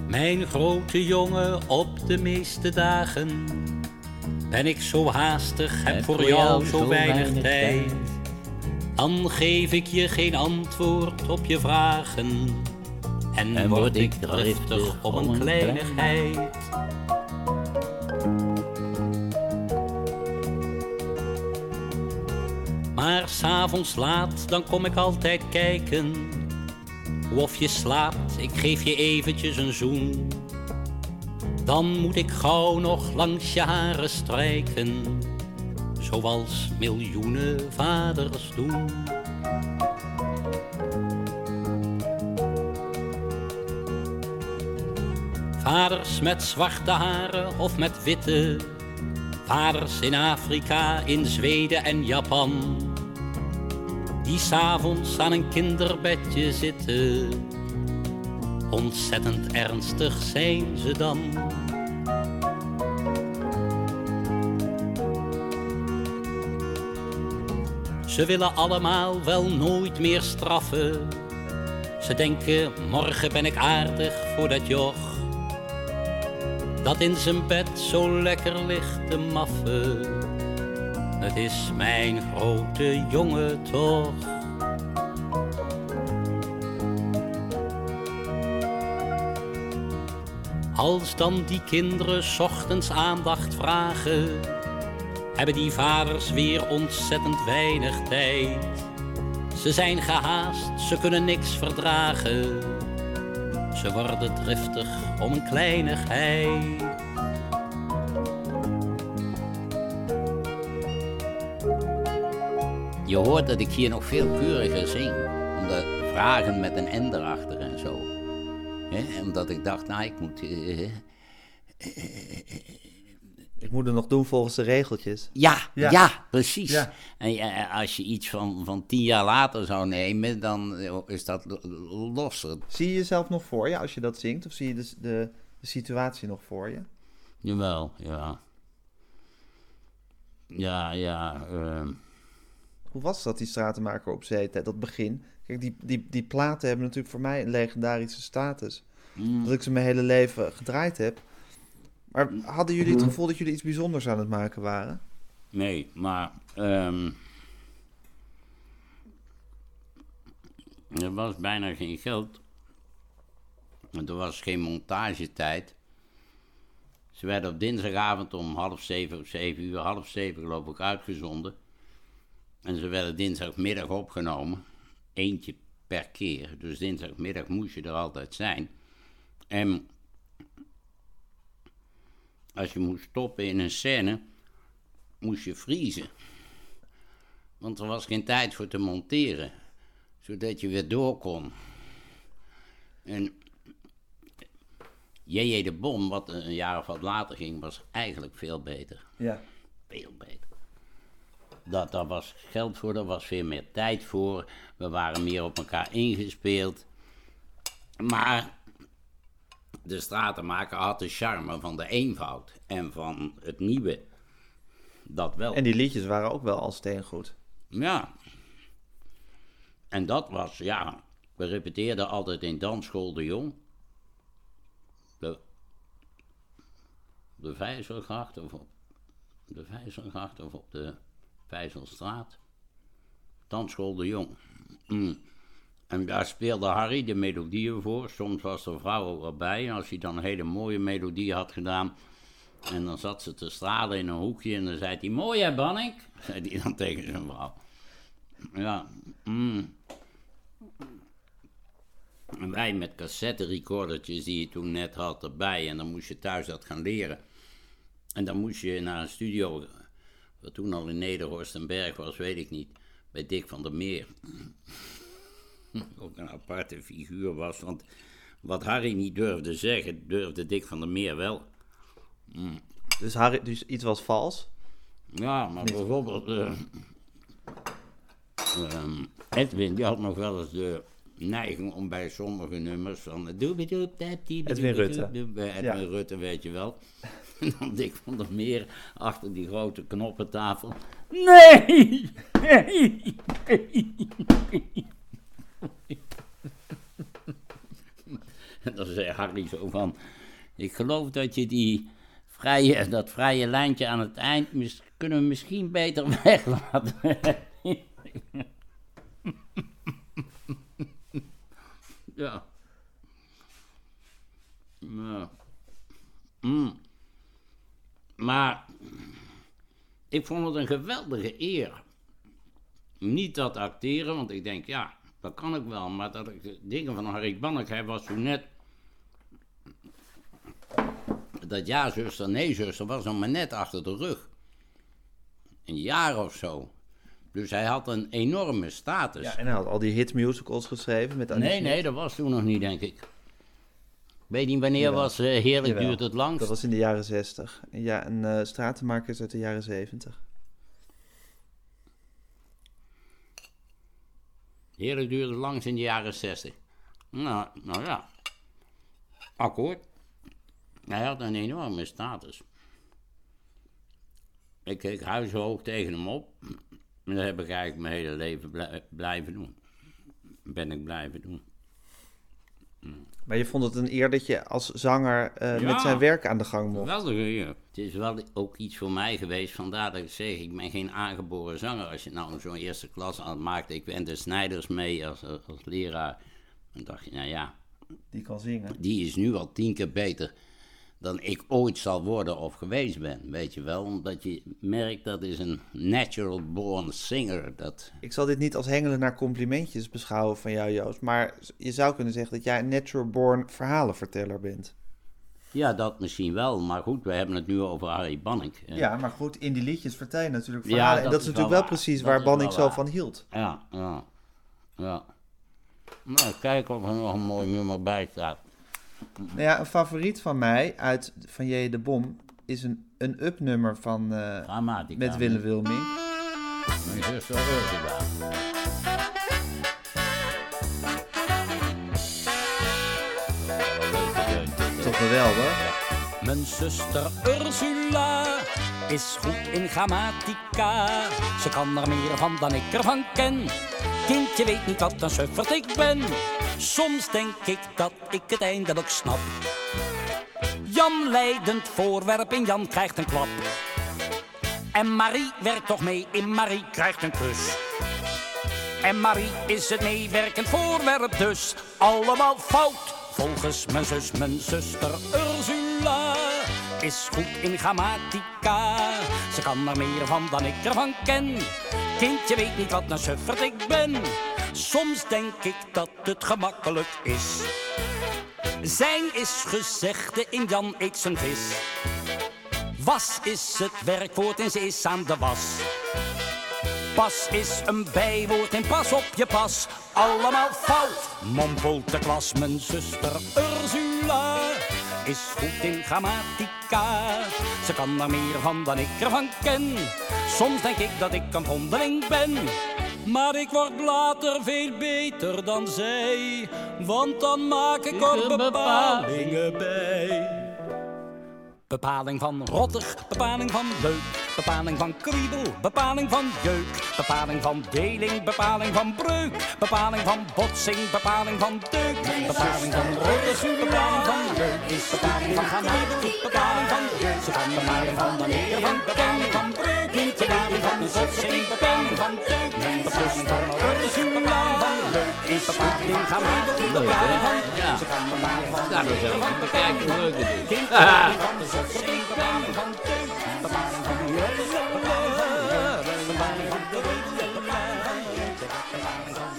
Mijn grote jongen, op de meeste dagen ben ik zo haastig, heb voor jou zo weinig tijd. Dan geef ik je geen antwoord op je vragen en word ik driftig om een kleinigheid. Maar s'avonds laat, dan kom ik altijd kijken of je slaapt, ik geef je eventjes een zoen. Dan moet ik gauw nog langs je haren strijken, zoals miljoenen vaders doen. Vaders met zwarte haren of met witte, vaders in Afrika, in Zweden en Japan die s'avonds aan een kinderbedje zitten. Ontzettend ernstig zijn ze dan. Ze willen allemaal wel nooit meer straffen. Ze denken, morgen ben ik aardig voor dat joch. Dat in zijn bed zo lekker ligt te maffen het is mijn grote jongen toch. Als dan die kinderen ochtends aandacht vragen, hebben die vaders weer ontzettend weinig tijd. Ze zijn gehaast, ze kunnen niks verdragen. Ze worden driftig om een kleinigheid. Je hoort dat ik hier nog veel keuriger zing. Omdat vragen met een N erachter en zo. He? Omdat ik dacht, nou, ik moet. Uh, ik moet het nog doen volgens de regeltjes. Ja, ja. precies. Ja. En als je iets van, van tien jaar later zou nemen, dan is dat losser. Zie je jezelf nog voor je als je dat zingt? Of zie je de, de, de situatie nog voor je? Jawel, ja. Ja, ja. Uh, hoe was dat, die stratenmaker op zee, dat begin? Kijk, die, die, die platen hebben natuurlijk voor mij een legendarische status. Mm. Dat ik ze mijn hele leven gedraaid heb. Maar hadden jullie het mm. gevoel dat jullie iets bijzonders aan het maken waren? Nee, maar ehm, er was bijna geen geld. Er was geen montagetijd. Ze werden op dinsdagavond om half zeven of zeven uur, half zeven geloof ik, uitgezonden. En ze werden dinsdagmiddag opgenomen. Eentje per keer. Dus dinsdagmiddag moest je er altijd zijn. En als je moest stoppen in een scène, moest je vriezen. Want er was geen tijd voor te monteren. Zodat je weer door kon. En J.J. de Bom, wat een jaar of wat later ging, was eigenlijk veel beter. Ja. Veel beter dat, daar was geld voor, daar was veel meer tijd voor. We waren meer op elkaar ingespeeld. Maar de stratenmaker had de charme van de eenvoud en van het nieuwe. Dat wel. En die liedjes waren ook wel al steengoed. Ja. En dat was, ja, We repeteerden altijd in dansschool de Jong. De, de Vijzelgracht of op de Vijzelgracht of op de Vijzelstraat. Dansschool de Jong. Mm. En daar speelde Harry de melodieën voor. Soms was er vrouw erbij. En als hij dan een hele mooie melodie had gedaan. En dan zat ze te stralen in een hoekje. En dan zei hij: Mooi hè, Bannik? Zei hij dan tegen zijn vrouw. Ja. Mm. En wij met cassette recordertjes die je toen net had erbij. En dan moest je thuis dat gaan leren. En dan moest je naar een studio. Wat toen al in Nederhorst en Berg was, weet ik niet. Bij Dick van der Meer. Ook een aparte figuur was. Want wat Harry niet durfde zeggen, durfde Dick van der Meer wel. Mm. Dus, Harry, dus iets was vals? Ja, maar bijvoorbeeld. Uh, Edwin, die had nog wel eens de neiging om bij sommige nummers van... Edwin Rutte. Edwin Rutte, weet je wel. En dan Dick van der Meer achter die grote knoppentafel. Nee! Nee! En dan zei Harry zo van... Ik geloof dat je die vrije, dat vrije lijntje aan het eind... Kunnen we misschien beter weglaten. ja. Ja. Mm. Maar ik vond het een geweldige eer. Niet dat acteren, want ik denk, ja, dat kan ik wel. Maar dat ik dingen van Harry Bannek, hij was toen net... Dat ja, zuster, nee, zuster, was nog maar net achter de rug. Een jaar of zo. Dus hij had een enorme status. Ja, en hij had al die hitmusicals geschreven met Nee, nee, dat was toen nog niet, denk ik. Weet je wanneer was uh, Heerlijk duurt het langst? Dat was in de jaren 60. Ja, een uh, stratenmaker is uit de jaren 70. Heerlijk duurt het langst in de jaren 60. Nou, nou ja. Akkoord. Hij had een enorme status. Ik keek huishoog tegen hem op. En dat heb ik eigenlijk mijn hele leven blijven doen. Ben ik blijven doen. Maar je vond het een eer dat je als zanger uh, met zijn werk aan de gang mocht. Wel ja. Het is wel ook iets voor mij geweest. Vandaar dat ik zeg, ik ben geen aangeboren zanger. Als je nou zo'n eerste klas aan het maakte. Ik ben de Snijders mee als, als leraar. Dan dacht je, nou ja. Die kan zingen. Die is nu al tien keer beter dan ik ooit zal worden of geweest ben, weet je wel. Omdat je merkt dat is een natural born singer. Dat... Ik zal dit niet als hengelen naar complimentjes beschouwen van jou, Joost. Maar je zou kunnen zeggen dat jij een natural born verhalenverteller bent. Ja, dat misschien wel. Maar goed, we hebben het nu over Harry Banning. Ja, maar goed, in die liedjes vertel je natuurlijk verhalen. Ja, dat en dat is, natuurlijk wel, precies waar Banning zo van hield. Ja, ja, ja. Nou, kijk of er nog een mooi nummer bij staat. Nou ja, een favoriet van mij uit van J. de Bom is een, een up-nummer van uh, met Willem Wilming. Mijn Ursula. Toch geweldig? Mijn zuster Ursula is goed in grammatica. Ze kan er meer van dan ik ervan ken. Kindje weet niet wat een sufferd ik ben. Soms denk ik dat ik het eindelijk snap. Jan leidend voorwerp in Jan krijgt een klap. En Marie werkt toch mee in Marie krijgt een kus. En Marie is het meewerkend voorwerp dus. Allemaal fout, volgens mijn zus, mijn zuster Ursula. Is goed in grammatica. Ze kan er meer van dan ik ervan ken. Kindje weet niet wat een sufferd ik ben. Soms denk ik dat het gemakkelijk is. Zijn is gezegde in Jan eet zijn vis. Was is het werkwoord en ze is aan de was. Pas is een bijwoord en pas op je pas. Allemaal fout, mompelt de klas. Mijn zuster Ursula is goed in grammatica. Ze kan er meer van dan ik ervan ken. Soms denk ik dat ik een vondeling ben. Maar ik word later veel beter dan zij, want dan maak ik er bepalingen bij. Bepaling van rottig, bepaling van leuk. bepaling van kriebel, bepaling van jeuk, bepaling van deling, bepaling van breuk, bepaling van botsing, bepaling van deuk, bepaling van rug, bepaling van jeuk, is bepaling van genade, bepaling van jeuk, bepaling van bepaling van bepaling van de botsing, bepaling van deuk, bepaling van jeuk, bepaling van bepaling van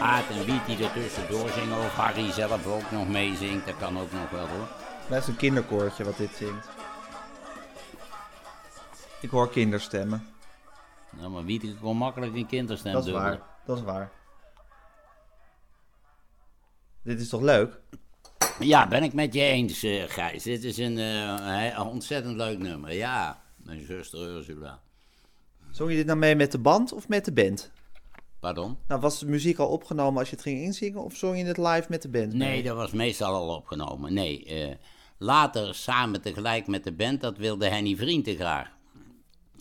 Aad en Wiet die er tussendoor zingen, of Harry zelf ook nog meezingt, dat kan ook nog wel hoor. Dat is een kinderkoortje wat dit zingt. Ik hoor kinderstemmen. Nou, maar Wiet kon makkelijk een kinderstem Dat is waar. Dat is waar. Dit is toch leuk? Ja, ben ik met je eens, eh, Gijs. Dit is een, eh, een ontzettend leuk nummer. Ja, mijn zuster Ursula. Zong je dit nou mee met de band of met de band? Pardon? Nou, was de muziek al opgenomen als je het ging inzingen of zong je het live met de band? Nee, dat was meestal al opgenomen. Nee, eh, later samen tegelijk met de band, dat wilde Henny Vrienden graag.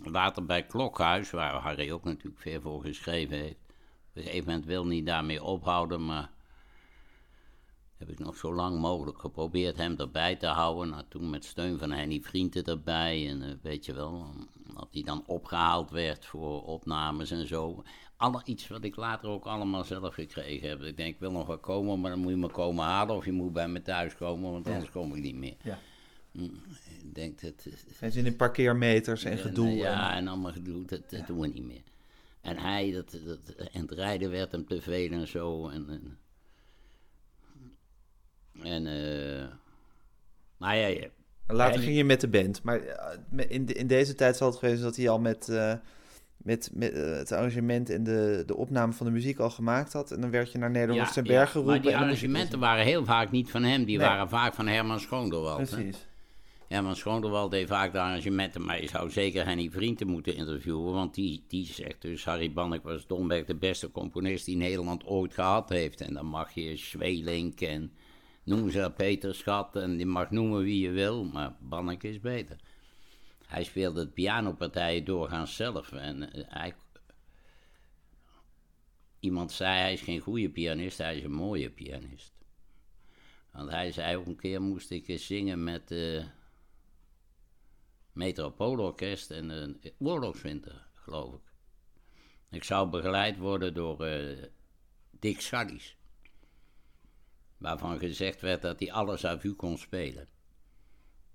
Later bij Klokhuis, waar Harry ook natuurlijk veel voor geschreven heeft. Op een gegeven moment wil hij daarmee ophouden, maar heb ik nog zo lang mogelijk geprobeerd hem erbij te houden. Nou, toen met steun van Henny Vrienden erbij. En eh, weet je wel, dat hij dan opgehaald werd voor opnames en zo. Alle, iets wat ik later ook allemaal zelf gekregen heb. Ik denk, ik wil nog wel komen, maar dan moet je me komen halen. Of je moet bij me thuis komen, want anders kom ik niet meer. Ja. Ik denk dat... Geen zin in parkeermeters en En, gedoe. eh, ja, en- en allemaal gedoe, dat, dat doen we niet meer. En hij, dat, dat, en het rijden werd hem te veel en zo. En, en, en eh, maar ja, ja, Later ging je met de band. Maar eh, in, de- in deze tijd zal het geweest zijn dat hij al met, eh, met, met het arrangement en de, de opname van de muziek al gemaakt had. En dan werd je naar Nederland ten Berg geroepen. Maar die je arrangementen waren heel vaak niet van hem, die Nee. waren vaak van Herman Schoonderwald. hè. Precies. Herman Schoonderwald deed vaak de arrangementen, maar je zou zeker Henny Vrienden moeten interviewen, want die, die zegt dus, Harry Bannek was domweg de beste componist die Nederland ooit gehad heeft. En dan mag je Zweelink en noem ze Peter Schat en je mag noemen wie je wil, maar Bannek is beter. Hij speelde het pianopartijen doorgaans zelf en eh. Iemand zei hij is geen goede pianist, hij is een mooie pianist. Want hij zei ook een keer moest ik zingen met eh Metropoolorkest en een oorlogswinter, geloof ik. Ik zou begeleid worden door eh, Dick Schallies. Waarvan gezegd werd dat hij alles à vue kon spelen.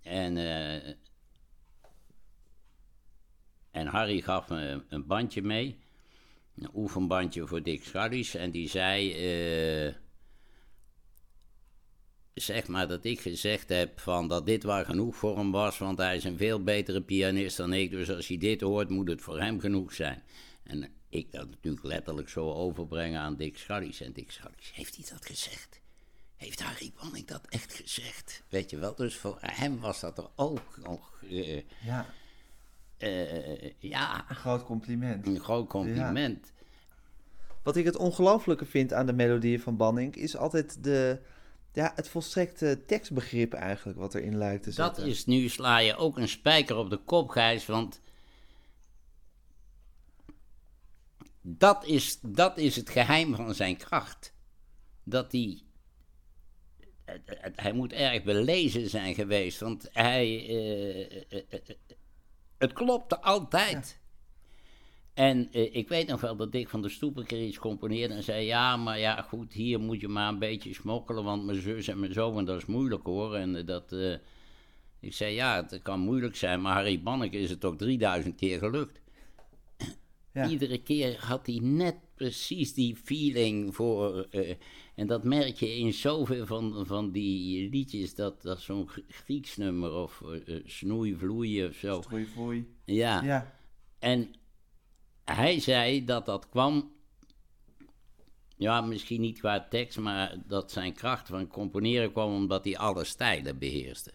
En, eh, en Harry gaf me een bandje mee. Een oefenbandje voor Dick Schallies. En die zei... eh, zeg maar dat ik gezegd heb van dat dit waar genoeg voor hem was, want hij is een veel betere pianist dan ik. Dus als hij dit hoort, moet het voor hem genoeg zijn. En ik dat natuurlijk letterlijk zo overbrengen aan Dick Schallies. En Dick Schallies, heeft hij dat gezegd? Heeft Harry Banning dat echt gezegd? Weet je wel, dus voor hem was dat er ook nog, eh, Ja, eh, ja, een groot compliment. een groot compliment. Wat ik het ongelooflijke vind aan de melodieën van Banning is altijd de, ja, het volstrekte tekstbegrip eigenlijk wat erin lijkt te Dat zitten. is nu sla je ook een spijker op de kop, Gijs, want dat is, dat is het geheim van zijn kracht. Dat hij, hij moet erg belezen zijn geweest, want hij, eh, eh, het klopte altijd. En eh, ik weet nog wel dat Dick van der Stoep een keer iets componeerde en zei: Ja, maar ja, goed, hier moet je maar een beetje smokkelen, want mijn zus en mijn zo, en dat is moeilijk hoor. En dat, ik zei: Ja, het kan moeilijk zijn, maar Harry Banneke is het ook 3000 keer gelukt. Ja. Iedere keer had hij net precies die feeling voor. En dat merk je in zoveel van, van die liedjes, dat, dat zo'n Grieks nummer of eh, snoei, vloeien of zo. Foei, foei. Ja. Ja, En hij zei dat dat kwam, ja, misschien niet qua tekst, maar dat zijn kracht van componeren kwam omdat hij alle stijlen beheerste.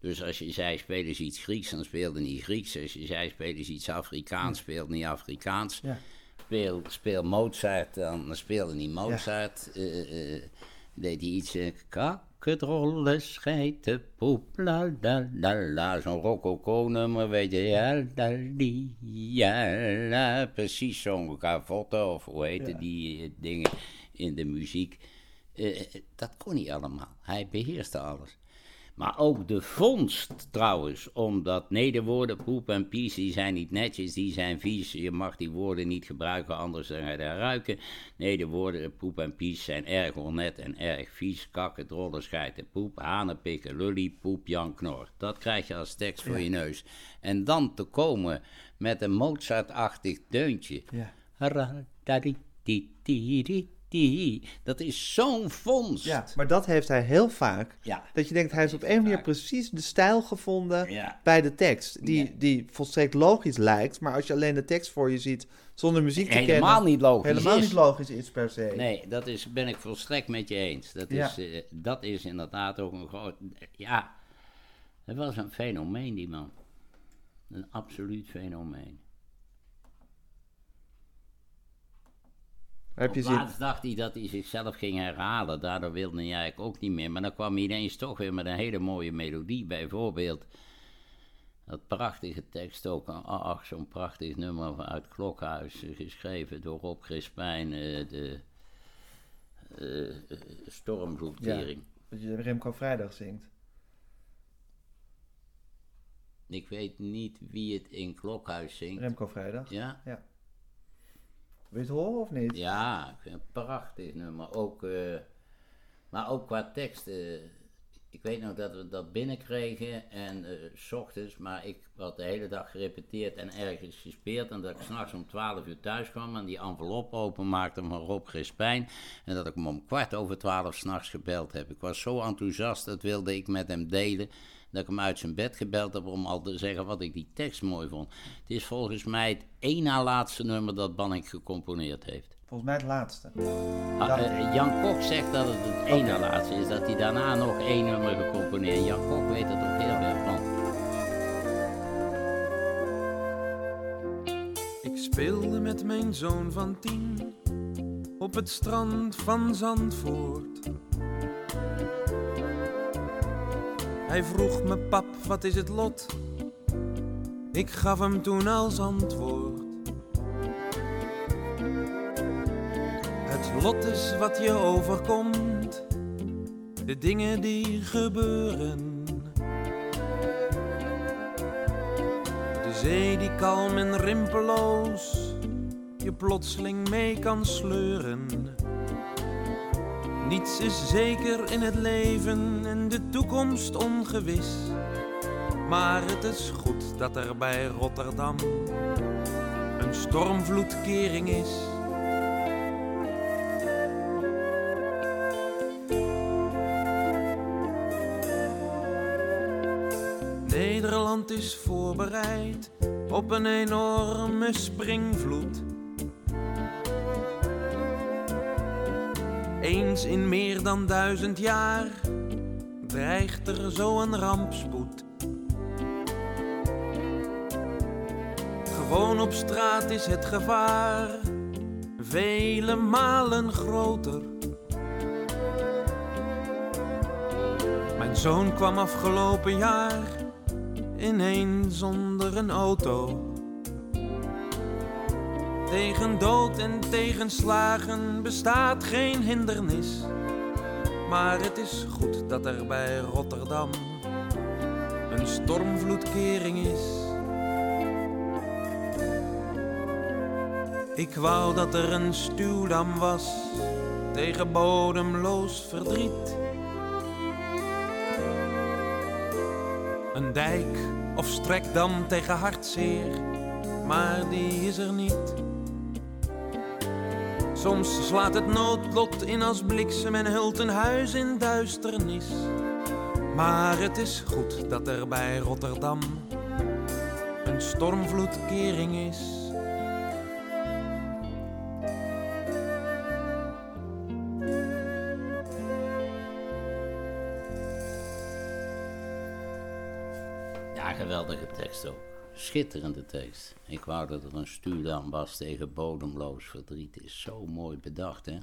Dus als je zei speel eens iets Grieks, dan speelde niet Grieks. Als je zei speel eens iets Afrikaans, speelde niet Afrikaans. ja. Speel, speel Mozart, dan speelde niet Mozart. Eh, eh, deed hij iets... eh, ka, k, kakkedrollen, scheiden, poep, la la la la. Zo'n rococo-nummer, weet je, ja, la die, ja, la. Precies zo'n cavotte, of hoe heette die eh, dingen in de muziek. Eh, dat kon hij allemaal. Hij beheerste alles. Maar ook de vondst trouwens, omdat nederwoorden, poep en pies, die zijn niet netjes, die zijn vies. Je mag die woorden niet gebruiken, anders dan ga je daar ruiken. Nederwoorden, poep en pies zijn erg onnet en erg vies. Kakken, drollen, scheiden, poep, hanen, pikken, lully, poep, jan, knor. Dat krijg je als tekst voor je neus. En dan te komen met een Mozart-achtig deuntje. Ja die, dat is zo'n vondst. Ja, maar dat heeft hij heel vaak. Ja, dat je denkt, hij heeft op een manier precies de stijl gevonden bij de tekst. Die, die volstrekt logisch lijkt, maar als je alleen de tekst voor je ziet zonder muziek te helemaal kennen... Niet logisch helemaal niet logisch is per se. Nee, dat is, ben ik volstrekt met je eens. Dat is, uh, dat is inderdaad ook een groot... Ja, het was een fenomeen, die man. Een absoluut fenomeen. Heb je laatst dacht hij dat hij zichzelf ging herhalen. Daardoor wilde hij eigenlijk ook niet meer. Maar dan kwam hij ineens toch weer met een hele mooie melodie. Bijvoorbeeld dat prachtige tekst ook. Ach, zo'n prachtig nummer uit Klokhuis. Geschreven door Rob Crispijn. Uh, de uh, Stormvloedkering. Ja, dat je Remco Vrijdag zingt. Ik weet niet wie het in Klokhuis zingt. Remco Vrijdag. Ja? Ja. Wil je het horen of niet? Ja, ik vind het een prachtig nummer. Ook, uh, maar ook qua tekst. Uh, ik weet nog dat we dat binnenkregen en s ochtends, maar ik had de hele dag gerepeteerd en ergens gespeeld. En dat ik s'nachts om 12 uur thuis kwam en die envelop openmaakte van Rob Grispijn. En dat ik hem om kwart over 12 s'nachts gebeld heb. Ik was zo enthousiast, dat wilde ik met hem delen dat ik hem uit zijn bed gebeld heb om al te zeggen wat ik die tekst mooi vond. Het is volgens mij het één na laatste nummer dat Banning gecomponeerd heeft. Volgens mij het laatste. Ah, uh, Jan Kok zegt dat het het één na laatste is, dat hij daarna nog één nummer gecomponeerd. Jan Kok weet er toch heel veel van. Ik speelde met mijn zoon van tien op het strand van Zandvoort. Hij vroeg me, pap, wat is het lot? Ik gaf hem toen als antwoord. Het lot is wat je overkomt, de dingen die gebeuren. De zee die kalm en rimpeloos je plotseling mee kan sleuren. Niets is zeker in het leven en de toekomst ongewis. Maar het is goed dat er bij Rotterdam een stormvloedkering is. Nederland is voorbereid op een enorme springvloed. Eens in meer dan duizend jaar dreigt er zo een rampspoed. Gewoon op straat is het gevaar vele malen groter. Mijn zoon kwam afgelopen jaar ineens zonder een auto. Tegen dood en tegenslagen bestaat geen hindernis. Maar het is goed dat er bij Rotterdam een stormvloedkering is. Ik wou dat er een stuwdam was tegen bodemloos verdriet. Een dijk of strekdam tegen hartzeer, maar die is er niet. Soms slaat het noodlot in als bliksem en hult een huis in duisternis. Maar het is goed dat er bij Rotterdam een stormvloedkering is. Ja, geweldige tekst ook. Schitterende tekst. Ik wou dat er een stuurdam was tegen bodemloos verdriet. Is zo mooi bedacht, hè?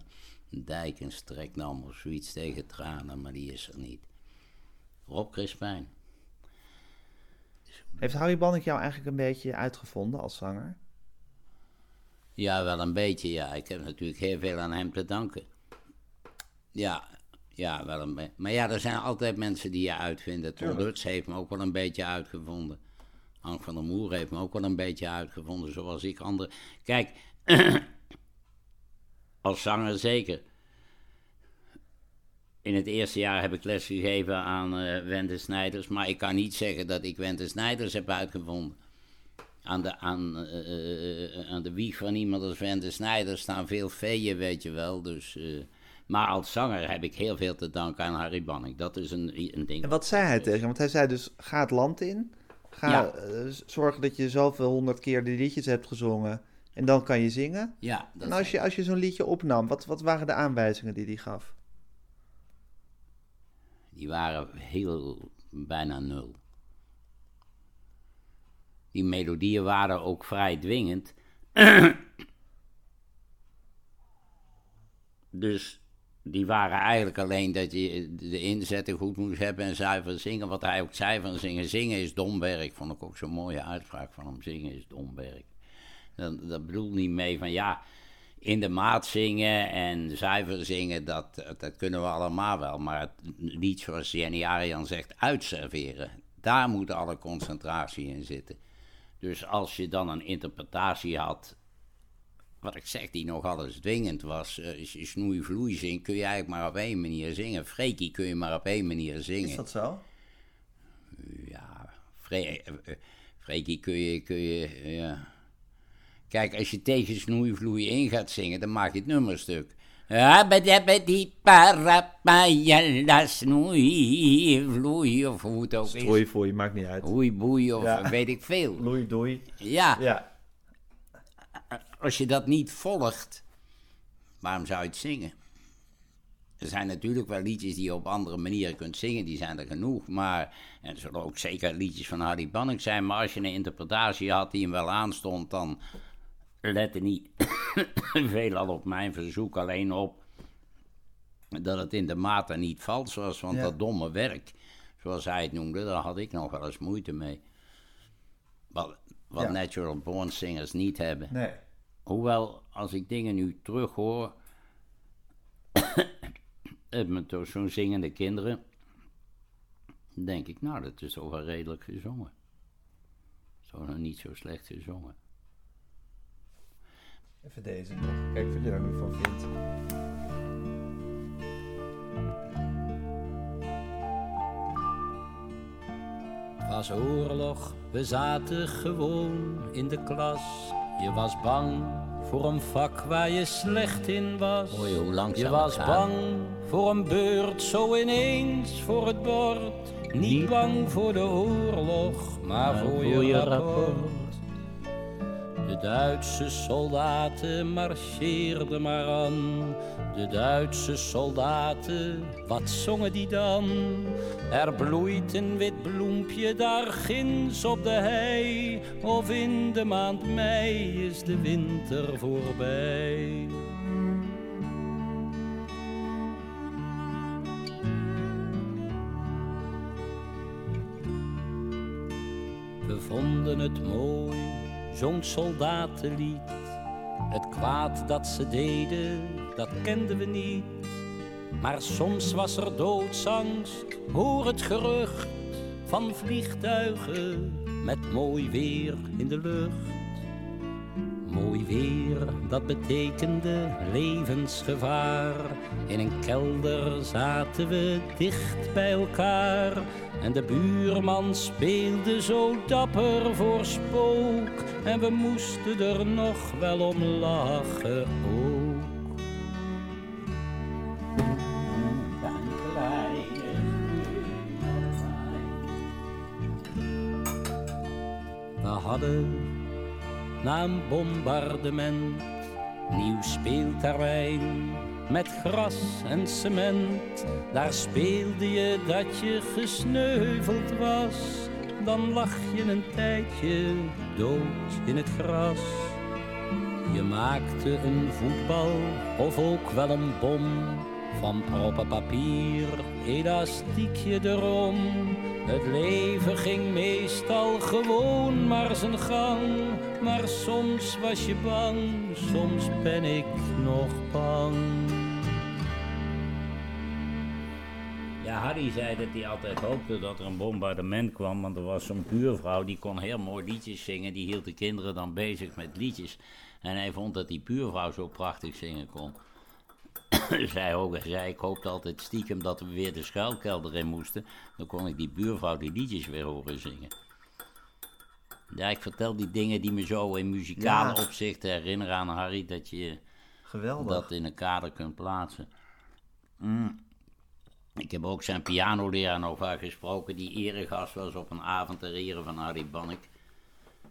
Dijkenstreknam of zoiets tegen tranen, maar die is er niet. Rob Crispijn. Heeft Harry Bannik jou eigenlijk een beetje uitgevonden als zanger? Ja, wel een beetje, ja. Ik heb natuurlijk heel veel aan hem te danken. Ja, ja, wel een beetje. Maar ja, er zijn altijd mensen die je uitvinden. Tom Lutz heeft me ook wel een beetje uitgevonden. Hank van der Moer heeft me ook wel een beetje uitgevonden, zoals ik anderen. Kijk, als zanger zeker. In het eerste jaar heb ik les gegeven aan uh, Wende Snijders, maar ik kan niet zeggen dat ik Wende Snijders heb uitgevonden. Aan de, aan, uh, aan de wieg van iemand als Wende Snijders staan veel veeën, weet je wel. Dus, uh, maar als zanger heb ik heel veel te danken aan Harry Banning. Dat is een, een ding. En wat zei hij tegen Want hij zei dus, ga het land in. Ga ja. zorgen dat je zoveel honderd keer die liedjes hebt gezongen. En dan kan je zingen. Ja, en als je, als je zo'n liedje opnam, wat, wat waren de aanwijzingen die hij gaf? Die waren heel bijna nul. Die melodieën waren ook vrij dwingend. dus die waren eigenlijk alleen dat je de inzetten goed moest hebben en zuiver zingen. Wat hij ook zei van zingen. Zingen is dom werk. Vond ik ook zo'n mooie uitspraak van hem. Zingen is dom werk. Dat, dat bedoelt niet mee van ja, in de maat zingen en zuiver zingen, dat, dat kunnen we allemaal wel. Maar niet zoals Jenny Arian zegt, uitserveren. Daar moet alle concentratie in zitten. Dus als je dan een interpretatie had, wat ik zeg, die nogal eens dwingend was. Uh, als je snoei vloei zingt, kun je eigenlijk maar op één manier zingen. Freekie kun je maar op één manier zingen. Is dat zo? Ja, Freekie kun je, kun je, ja Kijk, als je tegen snoei vloei in gaat zingen, dan maak je het nummerstuk. die parapaya snoei vloei of hoe het ook is. Stroei vloei, maakt niet uit. Hoei boei of weet ik veel. Loei doei. Ja. ja. Als je dat niet volgt, waarom zou je het zingen? Er zijn natuurlijk wel liedjes die je op andere manieren kunt zingen, die zijn er genoeg. Maar, en er zullen ook zeker liedjes van Harry Banning zijn, maar als je een interpretatie had die hem wel aanstond, dan lette niet veelal op mijn verzoek alleen op dat het in de mate niet vals was, want dat domme werk, zoals hij het noemde, daar had ik nog wel eens moeite mee. Wat, wat natural born singers niet hebben. Nee. Hoewel, als ik dingen nu terug hoor, met toch zo'n zingende kinderen, denk ik, nou, dat is toch wel redelijk gezongen. Zo nog niet zo slecht gezongen. Even deze nog. Kijk wat je er nu van vindt. Het was oorlog, we zaten gewoon in de klas. Je was bang voor een vak waar je slecht in was. Oei, hoe lang je was bang voor een beurt zo ineens voor het bord. Niet bang voor de oorlog, maar, maar voor, je rapport. rapport. De Duitse soldaten marcheerden maar aan. De Duitse soldaten, wat zongen die dan? Er bloeit een wit bloempje daar ginds op de hei. Of in de maand mei is de winter voorbij. We vonden het mooi zo'n soldatenlied. Het kwaad dat ze deden, dat kenden we niet. Maar soms was er doodsangst, hoor het gerucht van vliegtuigen met mooi weer in de lucht. Mooi weer, dat betekende levensgevaar. In een kelder zaten we dicht bij elkaar. En de buurman speelde zo dapper voor spook. En we moesten er nog wel om lachen ook. We hadden na een bombardement nieuw speelterrein met gras en cement. Daar speelde je dat je gesneuveld was. Dan lag je een tijdje dood in het gras. Je maakte een voetbal of ook wel een bom van proppen papier, elastiekje erom. Het leven ging meestal gewoon maar zijn gang, maar soms was je bang, soms ben ik nog bang. Ja, Harry zei dat hij altijd hoopte dat er een bombardement kwam, want er was zo'n buurvrouw die kon heel mooi liedjes zingen, die hield de kinderen dan bezig met liedjes. En hij vond dat die buurvrouw zo prachtig zingen kon. zij ook, zei ik hoopte altijd stiekem dat we weer de schuilkelder in moesten. Dan kon ik die buurvrouw die liedjes weer horen zingen. Ja, ik vertel die dingen die me zo in muzikale Ja. opzicht herinneren aan Harry, dat je Geweldig. dat in een kader kunt plaatsen. Mm. Ik heb ook zijn pianoleraar nog vaak gesproken, die eregast was op een avond ter ere van Harry Bannek.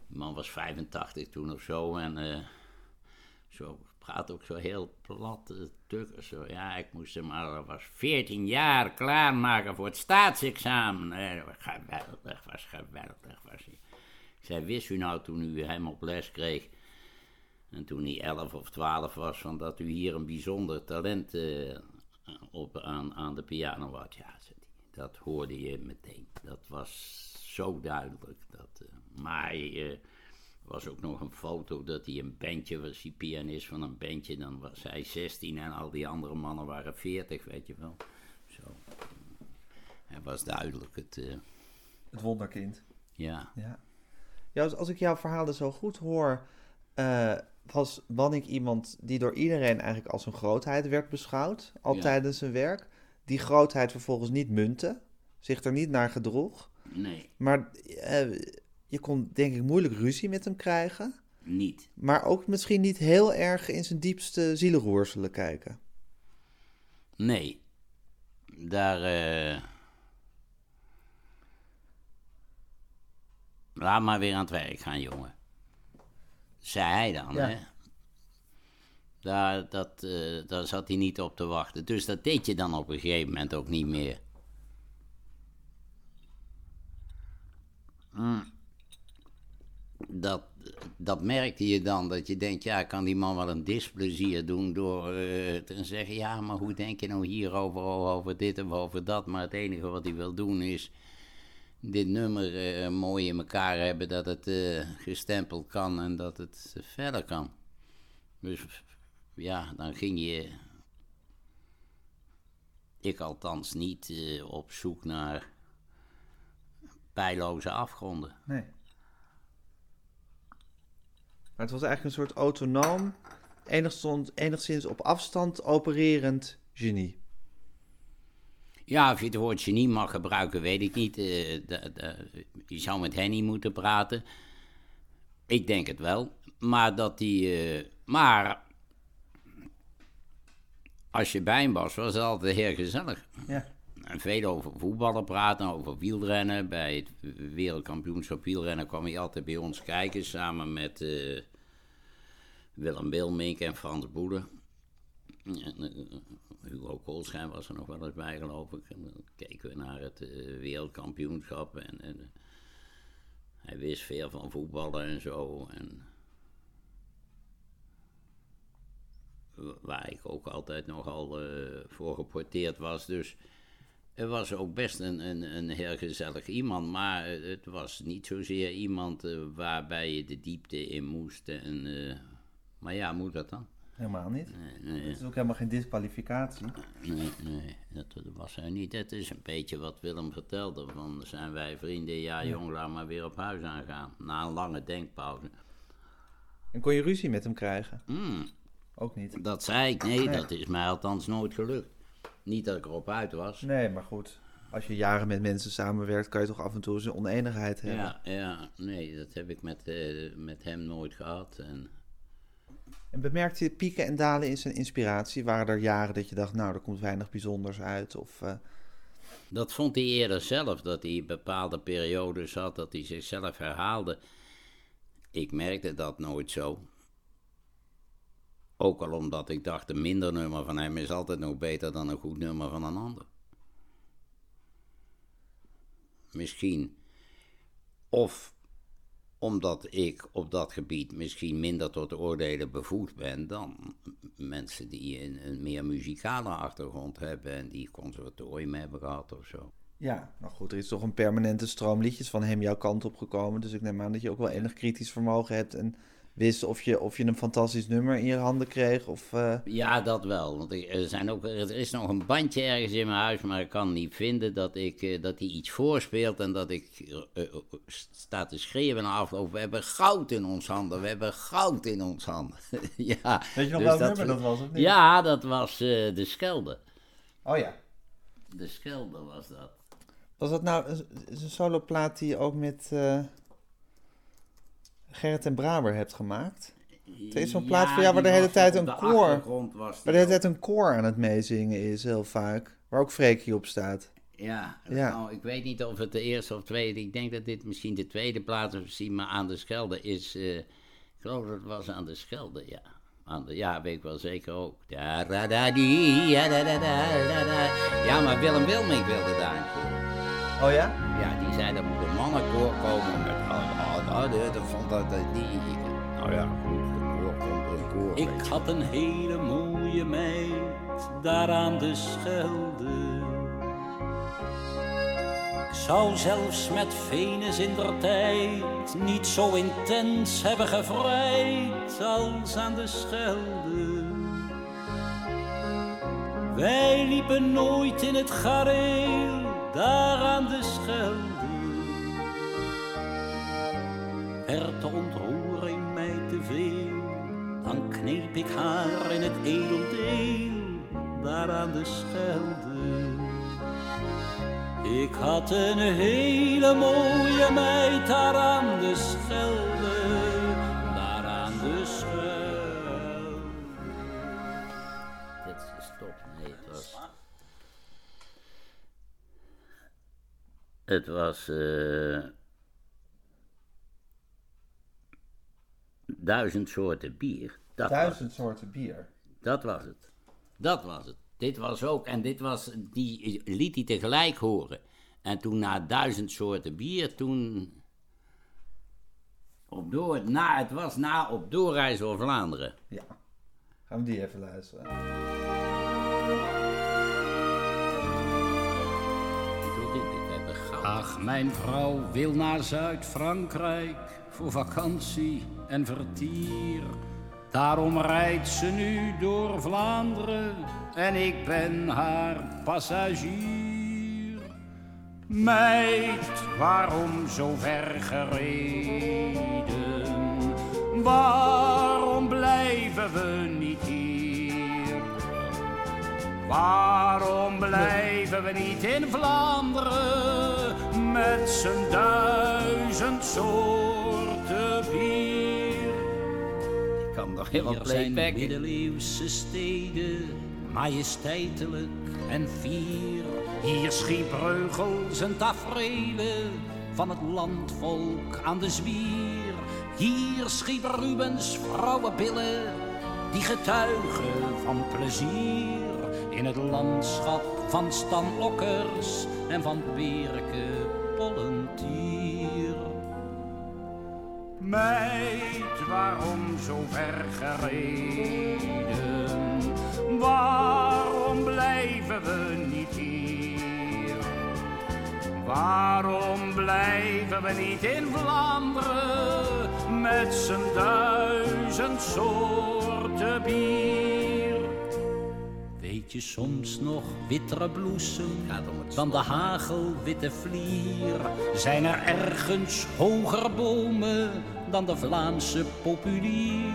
Die man was 85 toen of zo en eh, zo praat ook zo heel plat, uh, tukker zo. Ja, ik moest hem maar, was 14 jaar klaarmaken voor het staatsexamen. Nee, dat was geweldig, was geweldig was hij. Ik zei, wist u nou toen u hem op les kreeg, en toen hij 11 of 12 was, van dat u hier een bijzonder talent eh, op, aan, aan de piano had. Ja, dat hoorde je meteen. Dat was zo duidelijk. Dat, eh, maar eh, was ook nog een foto dat hij een bandje was, die pianist van een bandje. Dan was hij 16 en al die andere mannen waren 40, weet je wel. Zo. Hij was duidelijk het, eh, Het wonderkind. ja. Ja. ja als, als ik jouw verhalen zo goed hoor, eh, was Wannik iemand die door iedereen eigenlijk als een grootheid werd beschouwd, al Ja. tijdens zijn werk. Die grootheid vervolgens niet munte, zich er niet naar gedroeg. Nee, Maar eh, je kon denk ik moeilijk ruzie met hem krijgen. niet. Maar ook misschien niet heel erg in zijn diepste zielenroerselen kijken. Nee. Daar. eh Laat maar weer aan het werk gaan, jongen. Zei hij dan, Ja. hè? Daar, dat, eh, daar zat hij niet op te wachten. Dus dat deed je dan op een gegeven moment ook niet meer. Mm. Dat, dat merkte je dan, dat je denkt, ja, kan die man wel een displezier doen door eh, te zeggen, ja, maar hoe denk je nou hierover, of over dit of over dat? Maar het enige wat hij wil doen is dit nummer eh, mooi in elkaar hebben, dat het eh, gestempeld kan en dat het verder kan. Dus ja, dan ging je, ik althans niet, op zoek naar pijloze afgronden. Nee. Maar het was eigenlijk een soort autonoom, enigszins, enigszins op afstand opererend genie. Ja, of je het woord genie mag gebruiken, weet ik niet. Eh, de- de- je zou met Henny moeten praten. Ik denk het wel. Maar dat die. eh, maar. Als je bij hem was, was het altijd heel gezellig. Ja. Veel over voetballen praten, over wielrennen. Bij het wereldkampioenschap wielrennen kwam hij altijd bij ons kijken. Samen met eh, Willem Wilmink en Frans Boede. En, eh, Hugo Koolschijn was er nog wel eens bij, geloof ik. En dan keken we naar het eh, wereldkampioenschap. En, en hij wist veel van voetballen en zo. En waar ik ook altijd nogal eh, voor geporteerd was. Dus het was ook best een, een, een heel gezellig iemand. Maar het was niet zozeer iemand eh, waarbij je de diepte in moest. En, eh, maar ja, moet dat dan? Helemaal niet. Nee, nee. Het is ook helemaal geen disqualificatie. Nee, nee, dat, was hij niet. Het is een beetje wat Willem vertelde. Van zijn wij vrienden, ja jong, laat maar weer op huis aangaan. Na een lange denkpauze. En kon je ruzie met hem krijgen? Hmm, Ook niet. dat zei ik, nee, Nee. dat is mij althans nooit gelukt. Niet dat ik erop uit was. Nee, maar goed. Als je jaren met mensen samenwerkt, kan je toch af en toe eens een oneenigheid hebben. Ja, ja, nee, dat heb ik met, eh, met hem nooit gehad. En, En bemerkte je pieken en dalen in zijn inspiratie? Waren er jaren dat je dacht, nou, er komt weinig bijzonders uit? Of, eh, Dat vond hij eerder zelf, dat hij bepaalde periodes had, dat hij zichzelf herhaalde. Ik merkte dat nooit zo. Ook al omdat ik dacht, een minder nummer van hem is altijd nog beter dan een goed nummer van een ander. Misschien. Of omdat ik op dat gebied misschien minder tot oordelen bevoegd ben dan mensen die een, een meer muzikale achtergrond hebben en die conservatorium hebben gehad of zo. Ja, nou goed, er is toch een permanente stroom liedjes van hem jouw kant op gekomen. Dus ik neem aan dat je ook wel enig kritisch vermogen hebt en wist of je, of je een fantastisch nummer in je handen kreeg. Of, uh... Ja, dat wel. Want er, zijn ook, er is nog een bandje ergens in mijn huis, maar ik kan niet vinden dat, ik, uh, dat hij iets voorspeelt en dat ik uh, sta te schreeuwen na afloop. We hebben goud in ons handen, we hebben goud in ons handen. ja, Weet je nog dus welk nummer dat was? Of niet? Ja, dat was De Schelde. Oh ja. De Schelde was dat. Was dat nou een, een soloplaat die je ook met Gerrit en Braber hebt gemaakt? Het is zo'n plaat voor jou waar de hele tijd een koor... Waar de hele tijd een koor aan het meezingen is, heel vaak. Waar ook Freekje op staat. Ja, ja. Nou, ik weet niet of het de eerste of tweede... Ik denk dat dit misschien de tweede plaat is, maar aan de Schelde is... Uh, ik geloof dat het was aan de Schelde, ja. Aan de, ja, weet ik wel zeker ook. Ja, maar Willem Wilming wilde daar een koor. Oh ja? Ja, die zei dat moet een mannenkoor komen met oh, dat vond dat niet. Nou ja, goed, Ik had een hele mooie meid daar aan de Schelde. Ik zou zelfs met Venus in der tijd niet zo intens hebben gevrijd als aan de Schelde. Wij liepen nooit in het gareel daar aan de Schelde. Werd de ontroering mij te veel, dan kneep ik haar in het edeldeel, daar aan de Schelde. Ik had een hele mooie meid daar aan de Schelde, daar aan de Schelde. Dit is top, nee, het was... Het was... Uh... duizend soorten bier. Dat duizend soorten bier? Dat was het. Dat was het. Dit was ook, en dit was, die liet hij tegelijk horen. En toen na duizend soorten bier, toen... Op door, na, het was na op doorreis door Vlaanderen. Ja, gaan we die even luisteren. Ach, mijn vrouw wil naar Zuid-Frankrijk voor vakantie en vertier. Daarom rijdt ze nu door Vlaanderen en ik ben haar passagier. Meid, waarom zo ver gereden? Waarom blijven we niet hier? Waarom blijven we niet in Vlaanderen met z'n duizend soorten Nog helemaal zijn middeleeuwse steden, majesteitelijk en fier. Hier schiep Breugels en tafereelen van het landvolk aan de zwier. Hier schiep Rubens vrouwenbillen, die getuigen van plezier in het landschap van Stan Okkers en van Berke Pollentier. Meid, waarom zo ver gereden? Waarom blijven we niet hier? Waarom blijven we niet in Vlaanderen met z'n duizend soorten bier? Je soms nog wittere bloesem dan de hagelwitte vlier? Zijn er ergens hoger bomen dan de Vlaamse populier?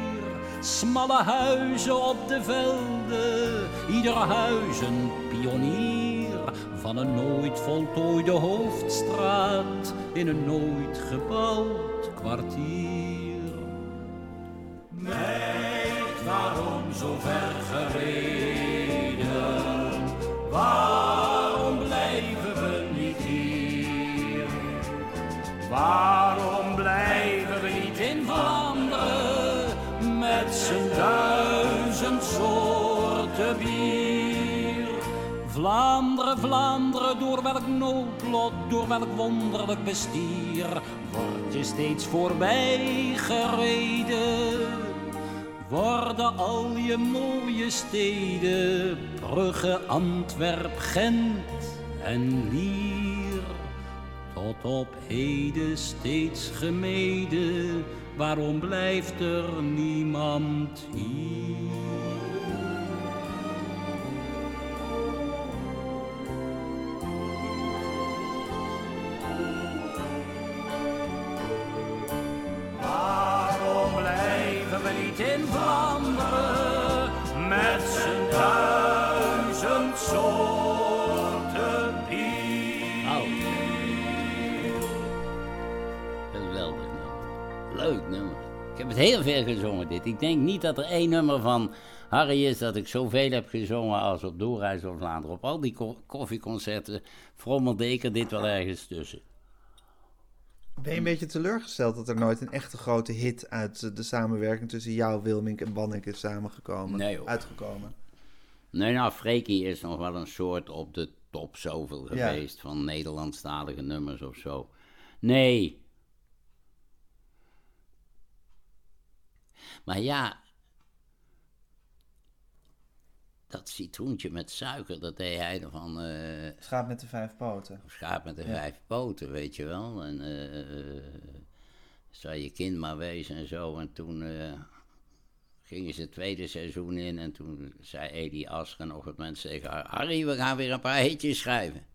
Smalle huizen op de velden, ieder huis een pionier van een nooit voltooide hoofdstraat in een nooit gebouwd kwartier. Meid, waarom zo ver gereden? Waarom blijven we niet hier? Waarom blijven we niet in Vlaanderen met z'n duizend soorten bier? Vlaanderen, Vlaanderen, door door welk noodlot, door welk wonderlijk bestier word je steeds voorbij gereden? Worden al je mooie steden, Brugge, Antwerp, Gent en Lier, tot op heden steeds gemeden, waarom blijft er niemand hier? Heel veel gezongen dit. Ik denk niet dat er één nummer van Harry is dat ik zoveel heb gezongen als op Doorreis of Vlaanderen. Op al die koffieconcerten frommelde ik er dit wel ergens tussen. Ben je een beetje teleurgesteld dat er nooit een echte grote hit uit de samenwerking tussen jou, Wilmink en Bannik is samengekomen? Nee, Uitgekomen? Nee, nou, Freekie is nog wel een soort op de top zoveel geweest van Nederlandstalige nummers of zo. Nee, Maar ja, dat citroentje met suiker, dat deed hij van... Uh, schaap met de vijf poten. Schaap met de vijf poten, weet je wel. En uh, zou je kind maar wezen en zo. En toen uh, gingen ze het tweede seizoen in en toen zei Edi Asker nog het mensen tegen Harry, we gaan weer een paar hitjes schrijven.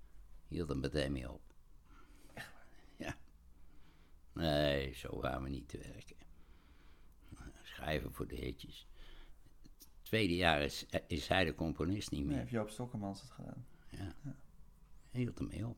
Hield hem meteen mee op. Ja. Nee, zo gaan we niet te werken schrijven voor de hitjes. Tweede jaar is, is hij de componist niet meer. Nee, heeft Joop Stokkemans het gedaan. Ja. ja. Hij hield ermee op.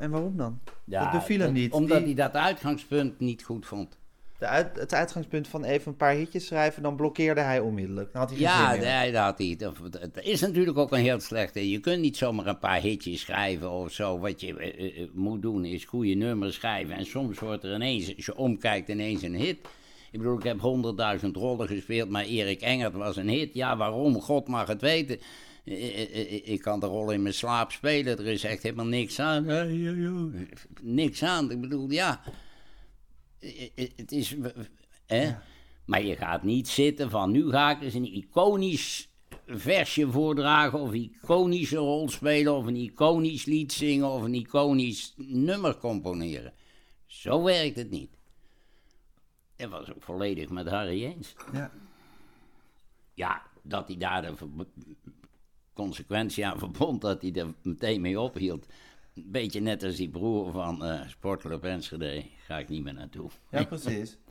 en waarom dan? Ja, de film niet. Omdat hij dat uitgangspunt niet goed vond. De uit, het uitgangspunt van even een paar hitjes schrijven, dan blokkeerde hij onmiddellijk. Dan had hij ja, nee, dat had hij. Dat, is natuurlijk ook een heel slechte. Je kunt niet zomaar een paar hitjes schrijven of zo. Wat je eh, eh, eh, moet doen is goede nummers schrijven. En soms wordt er ineens, als je omkijkt, ineens een hit. Ik bedoel, ik heb honderdduizend rollen gespeeld, maar Erik Engert was een hit. Ja, waarom? God mag het weten. Ik kan de rol in mijn slaap spelen, er is echt helemaal niks aan. Niks aan. Ik bedoel, ja. Het is. Hè? Maar je gaat niet zitten van nu ga ik eens een iconisch versje voordragen, of een iconische rol spelen, of een iconisch lied zingen, of een iconisch nummer componeren. Zo werkt het niet. Dat was ook volledig met Harry eens. Ja. Ja, dat hij daar de consequentie aan verbond, dat hij er meteen mee ophield. Een beetje net als die broer van uh, Sportclub Enschede, ga ik niet meer naartoe. Ja, precies.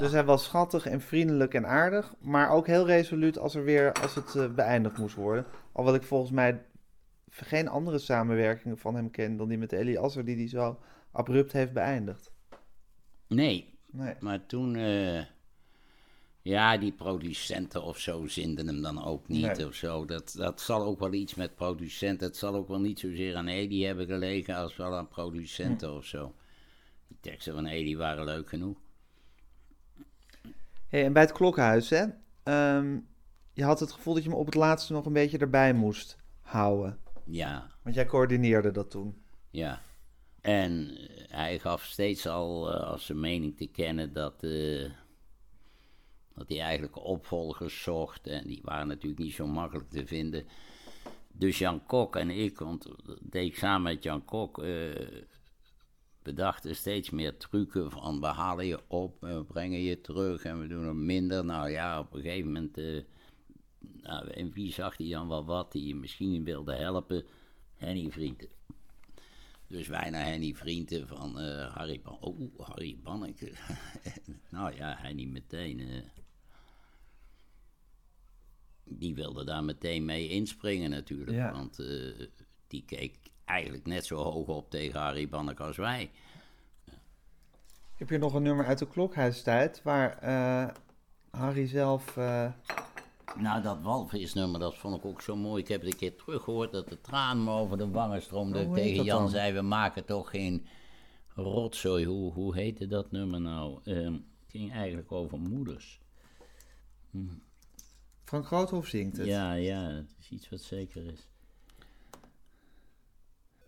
Dus hij was schattig en vriendelijk en aardig, maar ook heel resoluut als, er weer, als het uh, beëindigd moest worden. Al wat ik volgens mij geen andere samenwerkingen van hem ken dan die met Eli Asser, die die zo abrupt heeft beëindigd. Nee, Nee. Maar toen, uh, ja, die producenten of zo zinden hem dan ook niet of zo. Dat, dat zal ook wel iets met producenten, het zal ook wel niet zozeer aan Edi hebben gelegen als wel aan producenten hm. of zo. Die teksten van Edi waren leuk genoeg. Hey, en bij het klokhuis, hè? Um, je had het gevoel dat je me op het laatste nog een beetje erbij moest houden. Ja. Want jij coördineerde dat toen. Ja. En hij gaf steeds al uh, als zijn mening te kennen dat, uh, dat hij eigenlijk opvolgers zocht. En die waren natuurlijk niet zo makkelijk te vinden. Dus Jan Kok en ik, want dat deed ik samen met Jan Kok, uh, bedachten steeds meer trucken van we halen je op, we brengen je terug en we doen er minder. Nou ja, op een gegeven moment, nou, en wie zag hij dan wel wat, die je misschien wilde helpen? Henny Vrienden. Dus wij naar Henny Vrienden van uh, Harry Ban Oh, Harry Banneke. nou ja, hij niet meteen. Uh, die wilde daar meteen mee inspringen natuurlijk. Want uh, die keek eigenlijk net zo hoog op tegen Harry Banneke als wij. Ik heb hier nog een nummer uit de klokhuistijd waar Harry zelf nou, dat walvisnummer, dat vond ik ook zo mooi. Ik heb het een keer teruggehoord dat de traan me over de wangen stroomde. Tegen Jan zei, we maken toch geen rotzooi. Hoe, hoe heette dat nummer nou? Uh, het ging eigenlijk over moeders. Hm. Frank Groothoff zingt het. Ja, ja, het is iets wat zeker is.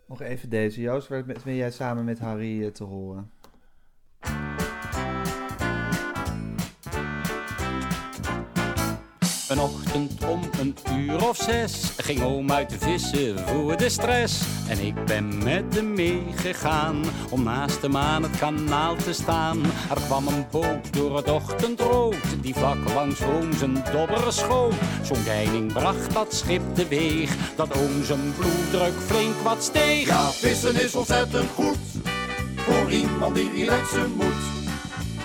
Nog even deze. Joost, waar ben jij samen met Harry eh, te horen? Een ochtend om een uur of zes ging oom uit vissen voor de stress. En ik ben met hem meegegaan om naast hem aan het kanaal te staan. Er kwam een boot door het ochtendrood die vlak langs oom zijn dobber schoot. Zo'n deining bracht dat schip teweeg dat oom zijn bloeddruk flink wat steeg. Ja, vissen is ontzettend goed voor iemand die relaxen moet.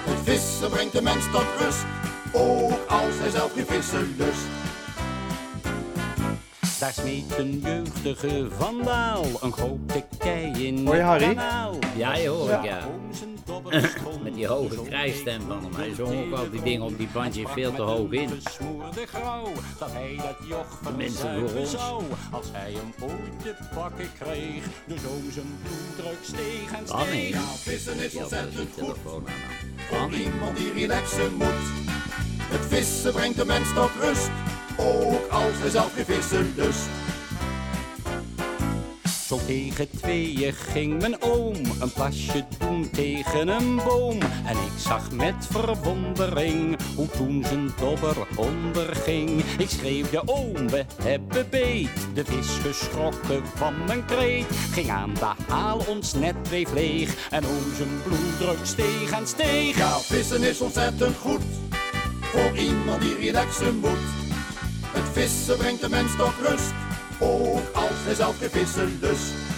Het vissen brengt de mens tot rust ook als hij zelf geen vissen lust. Daar smeet een jeugdige vandaal een grote kei in Hoor je Harry? Kanaal. Ja, je hoor ik, ja. Met die hoge krijstem van hem. Hij zong ook al die dingen op die bandje veel te hoog in. De mensen voor ons. Als hij hem ooit te pakken kreeg, dus zo zijn bloeddruk steeg en steeg. Ja, vissen is ontzettend goed voor iemand die relaxen moet. Het vissen brengt de mens tot rust, ook als hij zelf geen vissen lust. Zo tegen tweeën ging mijn oom een plasje doen tegen een boom. En ik zag met verwondering hoe toen zijn dobber onderging. Ik schreeuwde oom, we hebben beet. De vis geschrokken van mijn kreet. Ging aan de haal ons net bleef leeg. En oom zijn bloeddruk steeg en steeg. Ja, vissen is ontzettend goed voor iemand die relaxen moet. Het vissen brengt de mens tot rust, ook als hij zelf vissen lust.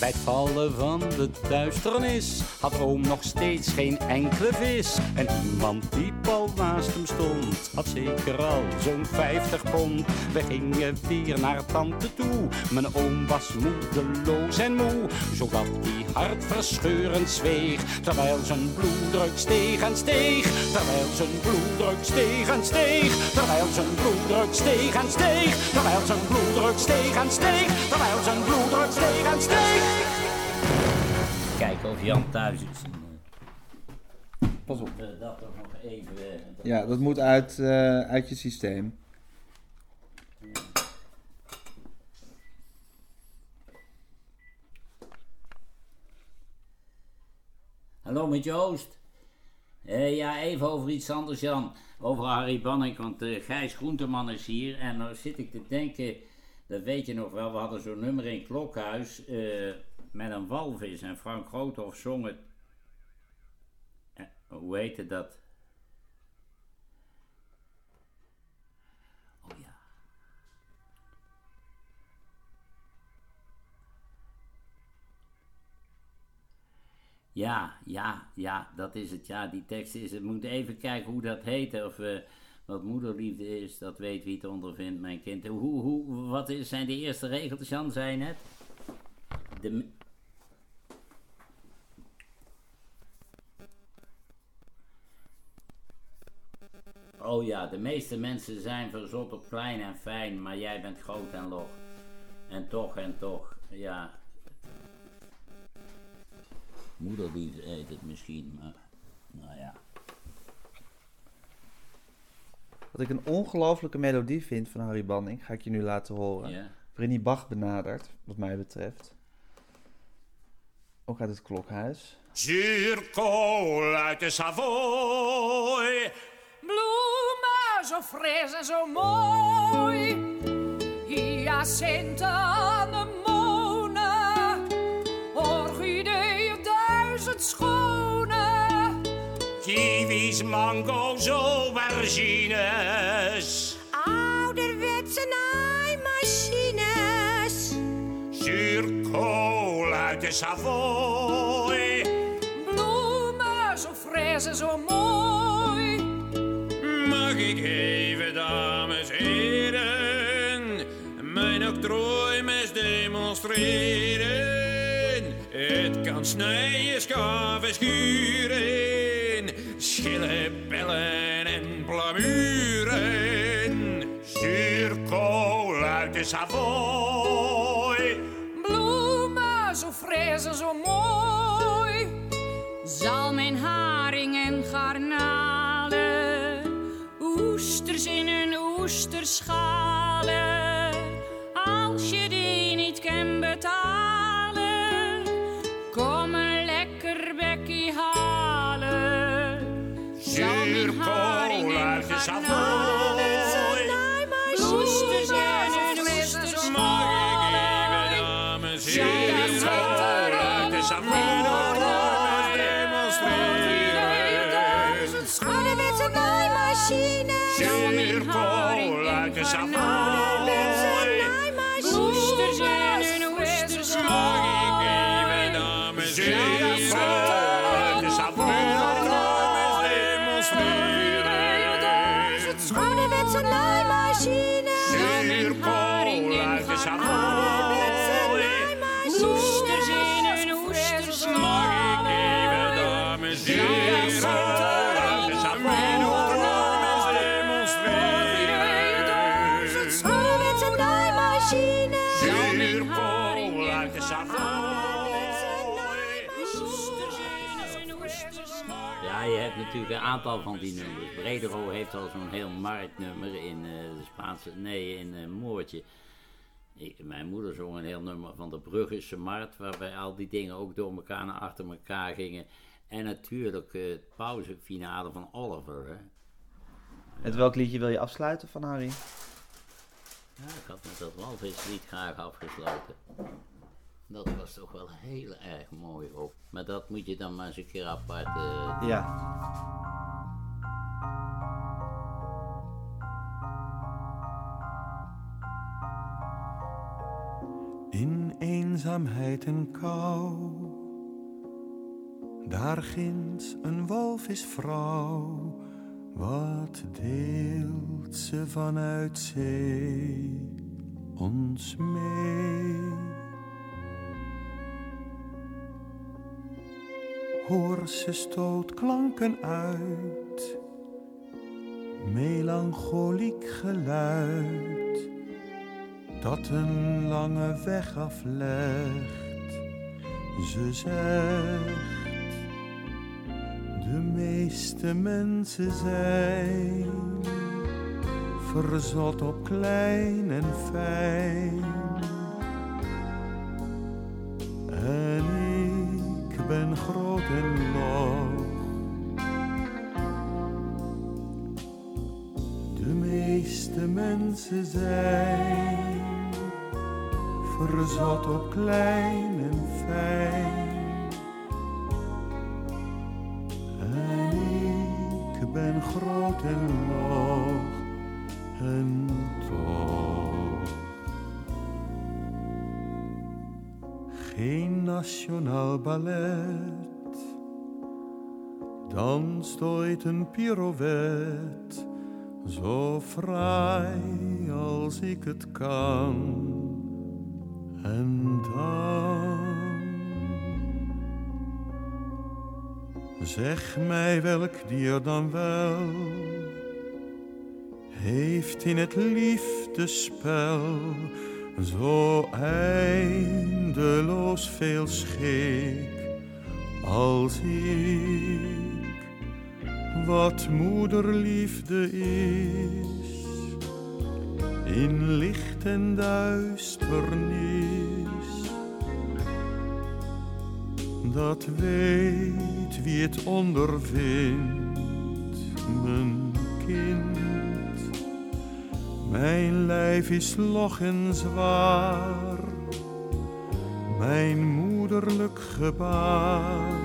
Bij het vallen van de duisternis had oom nog steeds geen enkele vis. En iemand die pal naast hem stond, had zeker al zo'n 50 pond. We gingen weer naar tante toe, mijn oom was moedeloos en moe. Zodat hij hartverscheurend zweeg, terwijl zijn bloeddruk steeg en steeg. Terwijl zijn bloeddruk steeg en steeg. Terwijl zijn bloeddruk steeg en steeg. Terwijl zijn bloeddruk steeg en steeg. Terwijl zijn bloeddruk steeg en steeg. Kijken of Jan thuis is. Pas op. Eh, dat toch nog even... eh, Ja, dat moet uit, eh, uit je systeem. Hallo met Joost. Ja, even over iets anders, Jan. Over Harry Banning, want eh, Gijs Groenteman is hier. En nou zit ik te denken, dat weet je nog wel, we hadden zo'n nummer in Klokhuis eh, met een walvis. En Frank Groothoff zong het. Eh, hoe heette dat? Oh ja. Ja, ja, ja, dat is het. Ja, die tekst is het. Moet even kijken hoe dat heet. Of wat moederliefde is, dat weet wie het ondervindt, mijn kind. Hoe, hoe, wat is, zijn de eerste regels, Jan, zei net? De, Oh ja, de meeste mensen zijn verzot op klein en fijn, maar jij bent groot en log. En toch en toch, ja. Moederliefde heet het misschien, maar nou ja. Wat ik een ongelofelijke melodie vind van Harry Banning, ga ik je nu laten horen. ja. Waarin hij Bach benadert, wat mij betreft. Ook uit het klokhuis. Zuurkool uit de Savoy. Bloemen zo fris en zo mooi. Hyacinten, anemonen. Orchideeën, duizend schone. Kiwis, mango's, aubergines. Ouderwetse naaimachines. Zuurkool uit de Savoy. Bloemen zo fris en zo mooi. Mag ik even, dames en heren, mijn octrooimes demonstreren? Het kan snijden, schaven, schuren, schillen, bellen en plamuren. Zuurkool uit de Savoy. Bloemen zo fris zo mooi. Zalm en haring en garnalen. Oesters in een oesterschalen. Als je die niet kan betalen, malen. Ja, dat zat er Ouderwetse naaimachine. Zuurkool uit de Ouderwetse natuurlijk een aantal van die nummers. Bredero heeft al zo'n heel marktnummer in eh, de Spaanse, nee, in eh Moortje. Ik- mijn moeder zong een heel nummer van de Bruggense Markt, waarbij al die dingen ook door elkaar naar achter elkaar gingen. En natuurlijk eh, het pauzefinale van Oliver. Hè. Met welk liedje wil je afsluiten van Harry? Ja, ik had met dat walvislied graag afgesloten. Dat was toch wel heel erg mooi ook. Maar dat moet je dan maar eens een keer apart... eh, Ja. In eenzaamheid en kou, daar ginds een walvisvrouw. Wat deelt ze vanuit zee ons mee? Hoor ze stoot klanken uit, melancholiek geluid dat een lange weg aflegt. Ze zegt, de meeste mensen zijn verzot op klein en fijn. En ben groot en log. De meeste mensen zijn verzot op klein en fijn. En ik ben groot en log en toch. Geen nationaal ballet danst ooit een pirouette zo fraai als ik het kan. En dan zeg mij welk dier dan wel heeft in het liefdespel zo eindeloos veel schik als ik wat moederliefde is in licht en duisternis. Dat weet wie het ondervindt, mijn kind. Mijn lijf is log en zwaar, mijn moederlijk gebaar.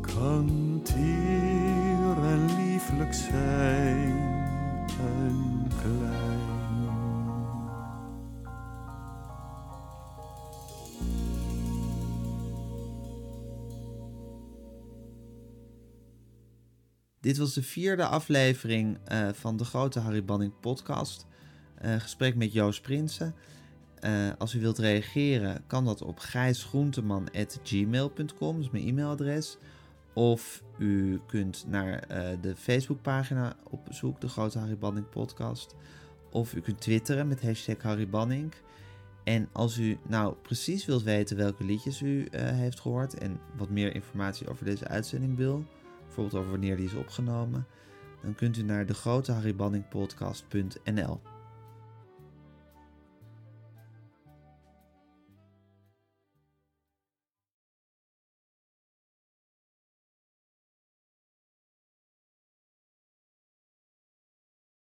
Kan teer en lieflijk zijn Dit was de vierde aflevering eh, van de Grote Harry Banning podcast. Eh, gesprek met Joost Prinsen. Eh, als u wilt reageren, kan dat op gijsgroenteman.gmail.com, dat is mijn e-mailadres. Of u kunt naar de Facebookpagina op zoek, de Grote Harry Banning podcast. Of u kunt twitteren met hashtag Harry Banning. En als u nou precies wilt weten welke liedjes u heeft gehoord en wat meer informatie over deze uitzending wil, bijvoorbeeld over wanneer die is opgenomen, dan kunt u naar de grote podcast.nl.